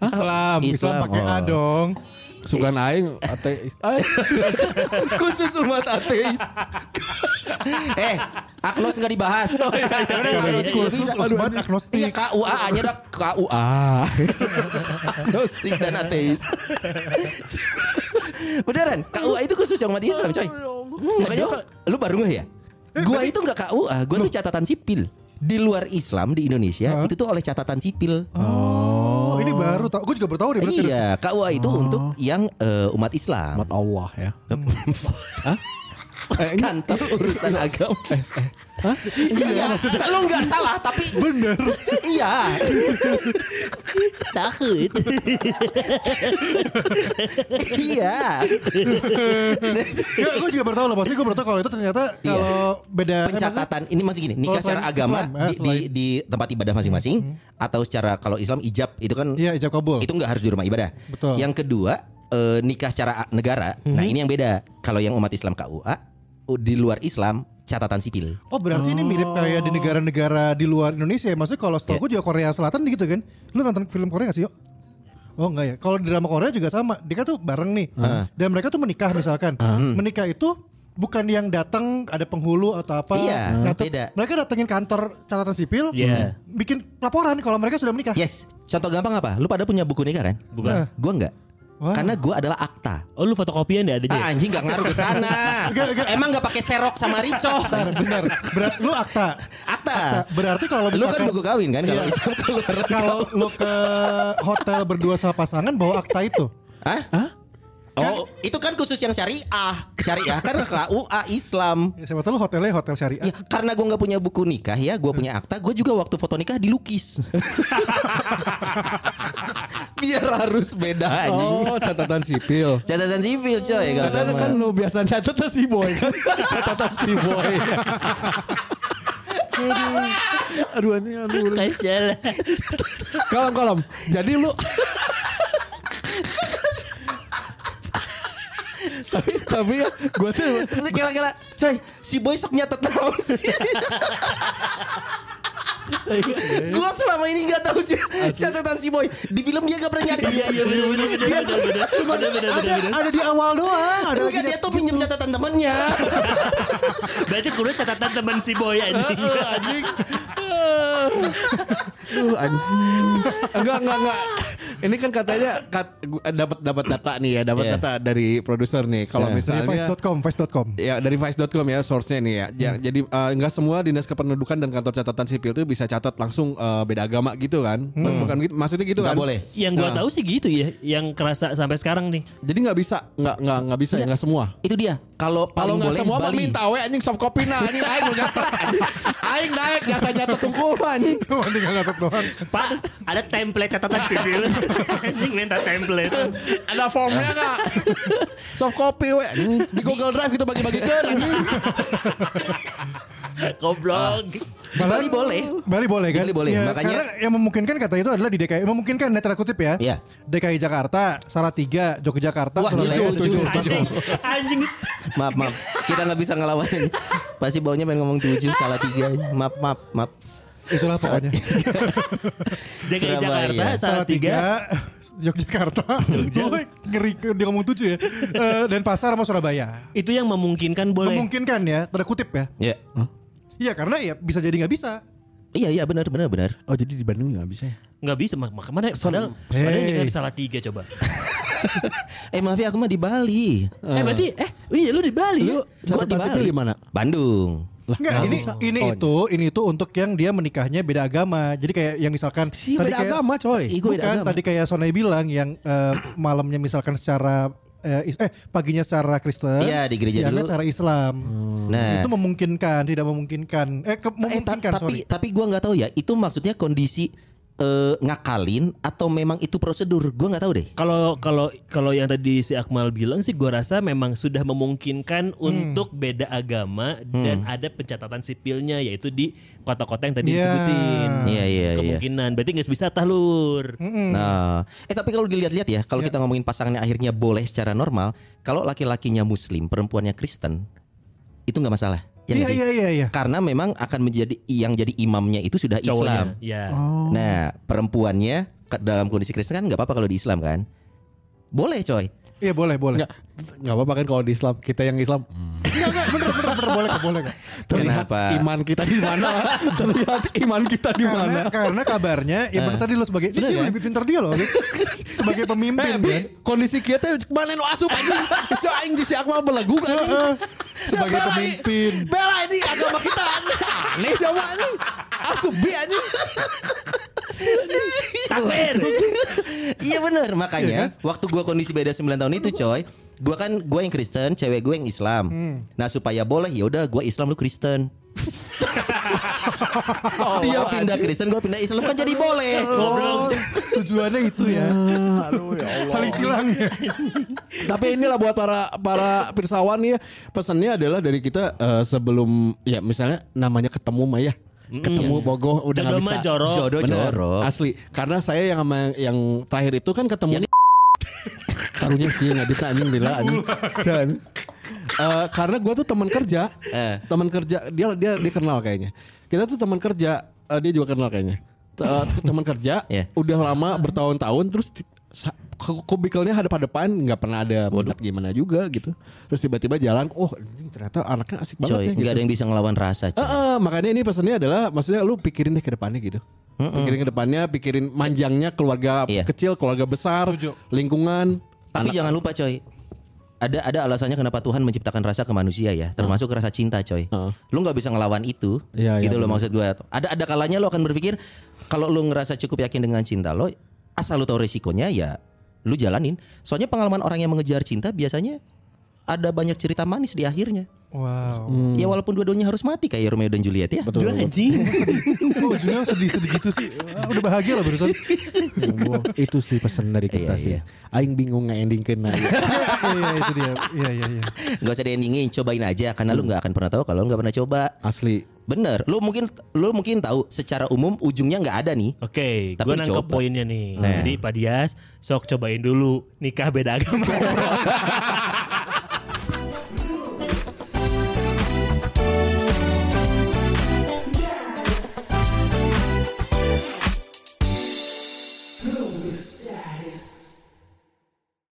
Islam, Islam, Islam, pakai A oh. dong. Sugan aing ateis. <laughs> Khusus umat ateis. <laughs> eh, agnos nggak dibahas. Agnostik bisa. Umat agnostik. Iya KUA nya udah KUA. <laughs> agnostik dan ateis. Beneran, KUA itu khusus yang umat Islam, coy. Makanya lu baru nggak ya? Gua itu nggak KUA, gua tuh catatan sipil. Di luar Islam di Indonesia itu tuh oleh catatan sipil. Oh, ini baru tau. Gue juga baru tahu deh. Iya, KUA itu untuk yang eh, umat Islam. Umat Allah ya. Kantor urusan agama. Iya, lu nggak salah tapi bener. iya. takut. iya. Ya, gue juga baru tahu loh. Pasti gue baru tahu kalau itu ternyata Iya. kalau beda Pencatatan ini masih gini, nikah secara agama Islam, eh, di, di, di tempat ibadah masing-masing atau secara kalau Islam ijab itu kan Iya, ijab kabul. itu nggak harus di rumah ibadah. Betul. Yang kedua eh, nikah secara negara. Nah ini yang beda. Kalau yang umat Islam KUA di luar Islam catatan sipil. Oh berarti ini mirip kayak di negara-negara di luar Indonesia ya Maksudnya kalau setahu gue juga Korea Selatan gitu kan Lu nonton film Korea gak sih yuk? Oh enggak ya Kalau di drama Korea juga sama Mereka tuh bareng nih Dan mereka tuh menikah misalkan Menikah itu bukan yang datang ada penghulu atau apa Iya, Nyatut- beda. Mereka datengin kantor catatan sipil Iya. Bikin laporan kalau mereka sudah menikah Yes. Contoh gampang apa? Lu pada punya buku nikah kan? Bukan. Gua enggak. Wah. Karena gua adalah akta. Oh lu fotokopian ya adanya? Ah, anjing gak ngaruh ke sana. <laughs> Emang gak pakai serok sama rico. <laughs> Bentar, benar Berat, Lu akta Akta. Berarti kalau Lu kan misalkan buku kawin kan kalau Iya. Islam keluar. Kalau lu ke hotel berdua sama pasangan bawa akta itu Hah? Oh, itu kan khusus yang syariah. Syariah kan <laughs> KUA Islam. Ya, Siapa tahu lu hotelnya hotel syariah Ya, karena gue nggak punya buku nikah ya, gue punya akta. Gue juga waktu foto nikah dilukis. <laughs> Biar harus beda anjing. Oh, catatan sipil. Catatan sipil coy kalau Katanya kamu. kan lu biasa catatan si boy kan. <laughs> catatan si boy. aduh ini aduh. Kasian lah. Kalem kalem. Jadi lu tapi, tapi ya gue tuh Kira-kira, coy, si boy sok nyatet naon sih. <laughs> <laughs> Gue selama ini gak tahu sih catatan si boy di film dia gak pernah nyatet. Iya iya bener. Bener bener bener bener. Ada di awal doang Ada Enggak dia tuh pinjam catatan temennya. <laughs> Berarti kudu catatan teman si boy anjing. <laughs> anjing. Aduh anjing. Enggak enggak enggak. Ini kan katanya kat, gua dapat dapat data nih ya, dapat Iya. data dari produser nih. Kalau Iya. Dari misalnya vice.com Vice.com Ya dari vice.com ya source-nya nih ya. Ya, Jadi eh, nggak semua dinas kependudukan dan kantor catatan sipil itu bisa catat langsung eh, beda agama gitu kan? Bukan gitu, maksudnya gitu Gak kan? boleh. Yang gua tahu sih gitu ya, yang kerasa sampai sekarang nih. Jadi nggak bisa, nggak nggak nggak bisa ya nggak semua. Itu dia. Kalau Kalau paling nggak boleh semua mah Bali. minta we anjing soft copy nah anjing aing mau nyatet anjing. Aing naik jasa nyatet tungkul anjing. <laughs> Mending ngatot doang Pak, ada template catatan sipil. <laughs> anjing minta template. Ada formnya nggak? Soft copy we anjing. Di Google Drive gitu bagi-bagikan anjing. <laughs> Goblok. Di Bali boleh. Bali boleh kan? Bali boleh, Ya, makanya- karena yang memungkinkan kata itu adalah di DKI. Memungkinkan netra kutip ya. Iya. DKI Jakarta, Salatiga, Yogyakarta, Wah, Surabaya. tujuh. Anjing, anjing. Maaf maaf. Kita nggak bisa ngelawan. Pasti baunya main ngomong tujuh salah tiga. Maaf maaf maaf. Itulah pokoknya. DKI. Jakarta salah tiga. Yogyakarta. Oh, ngeri dia ngomong tujuh ya. Eh, dan pasar sama Surabaya. Itu yang memungkinkan boleh. Memungkinkan ya, tanda kutip ya. Ya. Iya karena ya bisa jadi nggak bisa. Iya iya benar benar benar. Oh jadi di Bandung nggak bisa ya? Nggak bisa mak mak- mana padahal padahal Hey. ini kan salah tiga coba. <laughs> Eh maaf ya aku mah di Bali. Eh berarti eh iya lu di Bali. Lu ya? Gua catatan sipil di mana? Bandung. Enggak, ini ini Oh, itu ini itu untuk yang dia menikahnya beda agama. Jadi kayak yang misalkan Si tadi beda kayak- agama coy. Ih, gua beda Bukan agama. tadi kayak Sonai bilang yang eh, malamnya misalkan secara eh, eh paginya secara Kristen, Iya, di gereja siangnya dulu. secara Islam. Nah. Itu memungkinkan, tidak memungkinkan. Eh, ke, Eh, ta- memungkinkan, tapi sorry. tapi gua nggak tahu ya itu maksudnya kondisi eh, ngakalin atau memang itu prosedur? Gue nggak tahu deh. Kalau kalau kalau yang tadi si Akmal bilang sih gua rasa memang sudah memungkinkan Hmm. untuk beda agama dan ada pencatatan sipilnya yaitu di kota-kota yang tadi Iya. disebutin. Iya, iya, iya. Kemungkinan berarti nggak bisa tahlur. Nah, eh tapi kalau dilihat-lihat ya, kalau kita ngomongin pasangannya akhirnya boleh secara normal, kalau laki-lakinya Muslim, perempuannya Kristen, itu nggak masalah. Ya Iya iya iya iya. Karena memang akan menjadi yang jadi imamnya itu sudah Islam. Cowoknya. Ya. Oh. Nah, perempuannya dalam kondisi Kristen kan nggak apa-apa kalau di Islam kan? Boleh coy. Iya boleh boleh. Nggak nggak apa-apa kan kalau di Islam kita yang Islam hmm, Bener bener boleh kok boleh kok. terlihat Kenapa? iman kita di mana <laughs> terlihat iman kita di mana Karena karena kabarnya ya bener tadi lo sebagai dia kan? lebih pintar dia loh. Gitu. <laughs> sebagai pemimpin Eh, kan. Kondisi kita ke mana nu asup aja si aing di si Akmal belagu kan Sebagai pemimpin. bela ini agama kita aneh siapa anjing asup bi anjing Takbir. <laughs> iya bener makanya waktu gua kondisi beda 9 tahun itu coy gua kan gua yang Kristen cewek gue yang Islam. Nah supaya boleh ya udah gua Islam lu Kristen. <laughs> Dia pindah Kristen gua pindah Islam kan jadi boleh. Oh, tujuannya itu ya. Saling silang ya. Tapi inilah buat para para pirsawan ya. Pesannya adalah dari kita eh, sebelum ya misalnya namanya ketemu mah ya. Ketemu bogoh udah nggak Jodoh bisa. Jodoh jorok. asli. Karena saya yang sama yang terakhir itu kan ketemu karunya sih nggak bisa anjing bila anjing San. Eh, karena gue tuh teman kerja Eh. teman kerja dia dia dia kenal kayaknya kita tuh teman kerja eh, dia juga kenal kayaknya eh, teman kerja Iya. udah lama bertahun-tahun terus kubikelnya hadap hadapan nggak pernah ada bodoh gimana juga gitu terus tiba-tiba jalan oh ini ternyata anaknya asik banget coy ya nggak gitu. ada yang bisa ngelawan rasa coy. Eh, eh, makanya ini pesannya adalah maksudnya lu pikirin deh ke depannya gitu. Pikirin ke depannya, pikirin manjangnya keluarga Iya. kecil, keluarga besar, lingkungan. Tapi jangan lupa coy. Ada ada alasannya kenapa Tuhan menciptakan rasa ke manusia ya, termasuk rasa cinta coy. Heeh. Lu nggak bisa ngelawan itu. Iya, iya, gitu loh benar. maksud gue. Ada ada kalanya lo akan berpikir kalau lu ngerasa cukup yakin dengan cinta lo, asal lu tahu resikonya ya lu jalanin. Soalnya pengalaman orang yang mengejar cinta biasanya ada banyak cerita manis di akhirnya. Wow. Ya walaupun dua-duanya harus mati kayak Romeo dan Juliet ya. Betul. Jual anjing. Oh, ujungnya sedih-sedih gitu sih. Ah, udah bahagia lah barusan. Oh, itu sih pesan dari kita Iya, sih. iya. Aing bingung nge-ending kena. <laughs> Iya itu dia. Iya iya iya. Gak usah di-endingin, cobain aja karena lu nggak akan pernah tahu kalau lu nggak pernah coba. Asli. Bener, lu mungkin lu mungkin tahu secara umum ujungnya nggak ada nih. Oke, Tapi gue nangkep poinnya nih. Nah. Jadi Pak Dias, sok cobain dulu nikah beda agama. <laughs>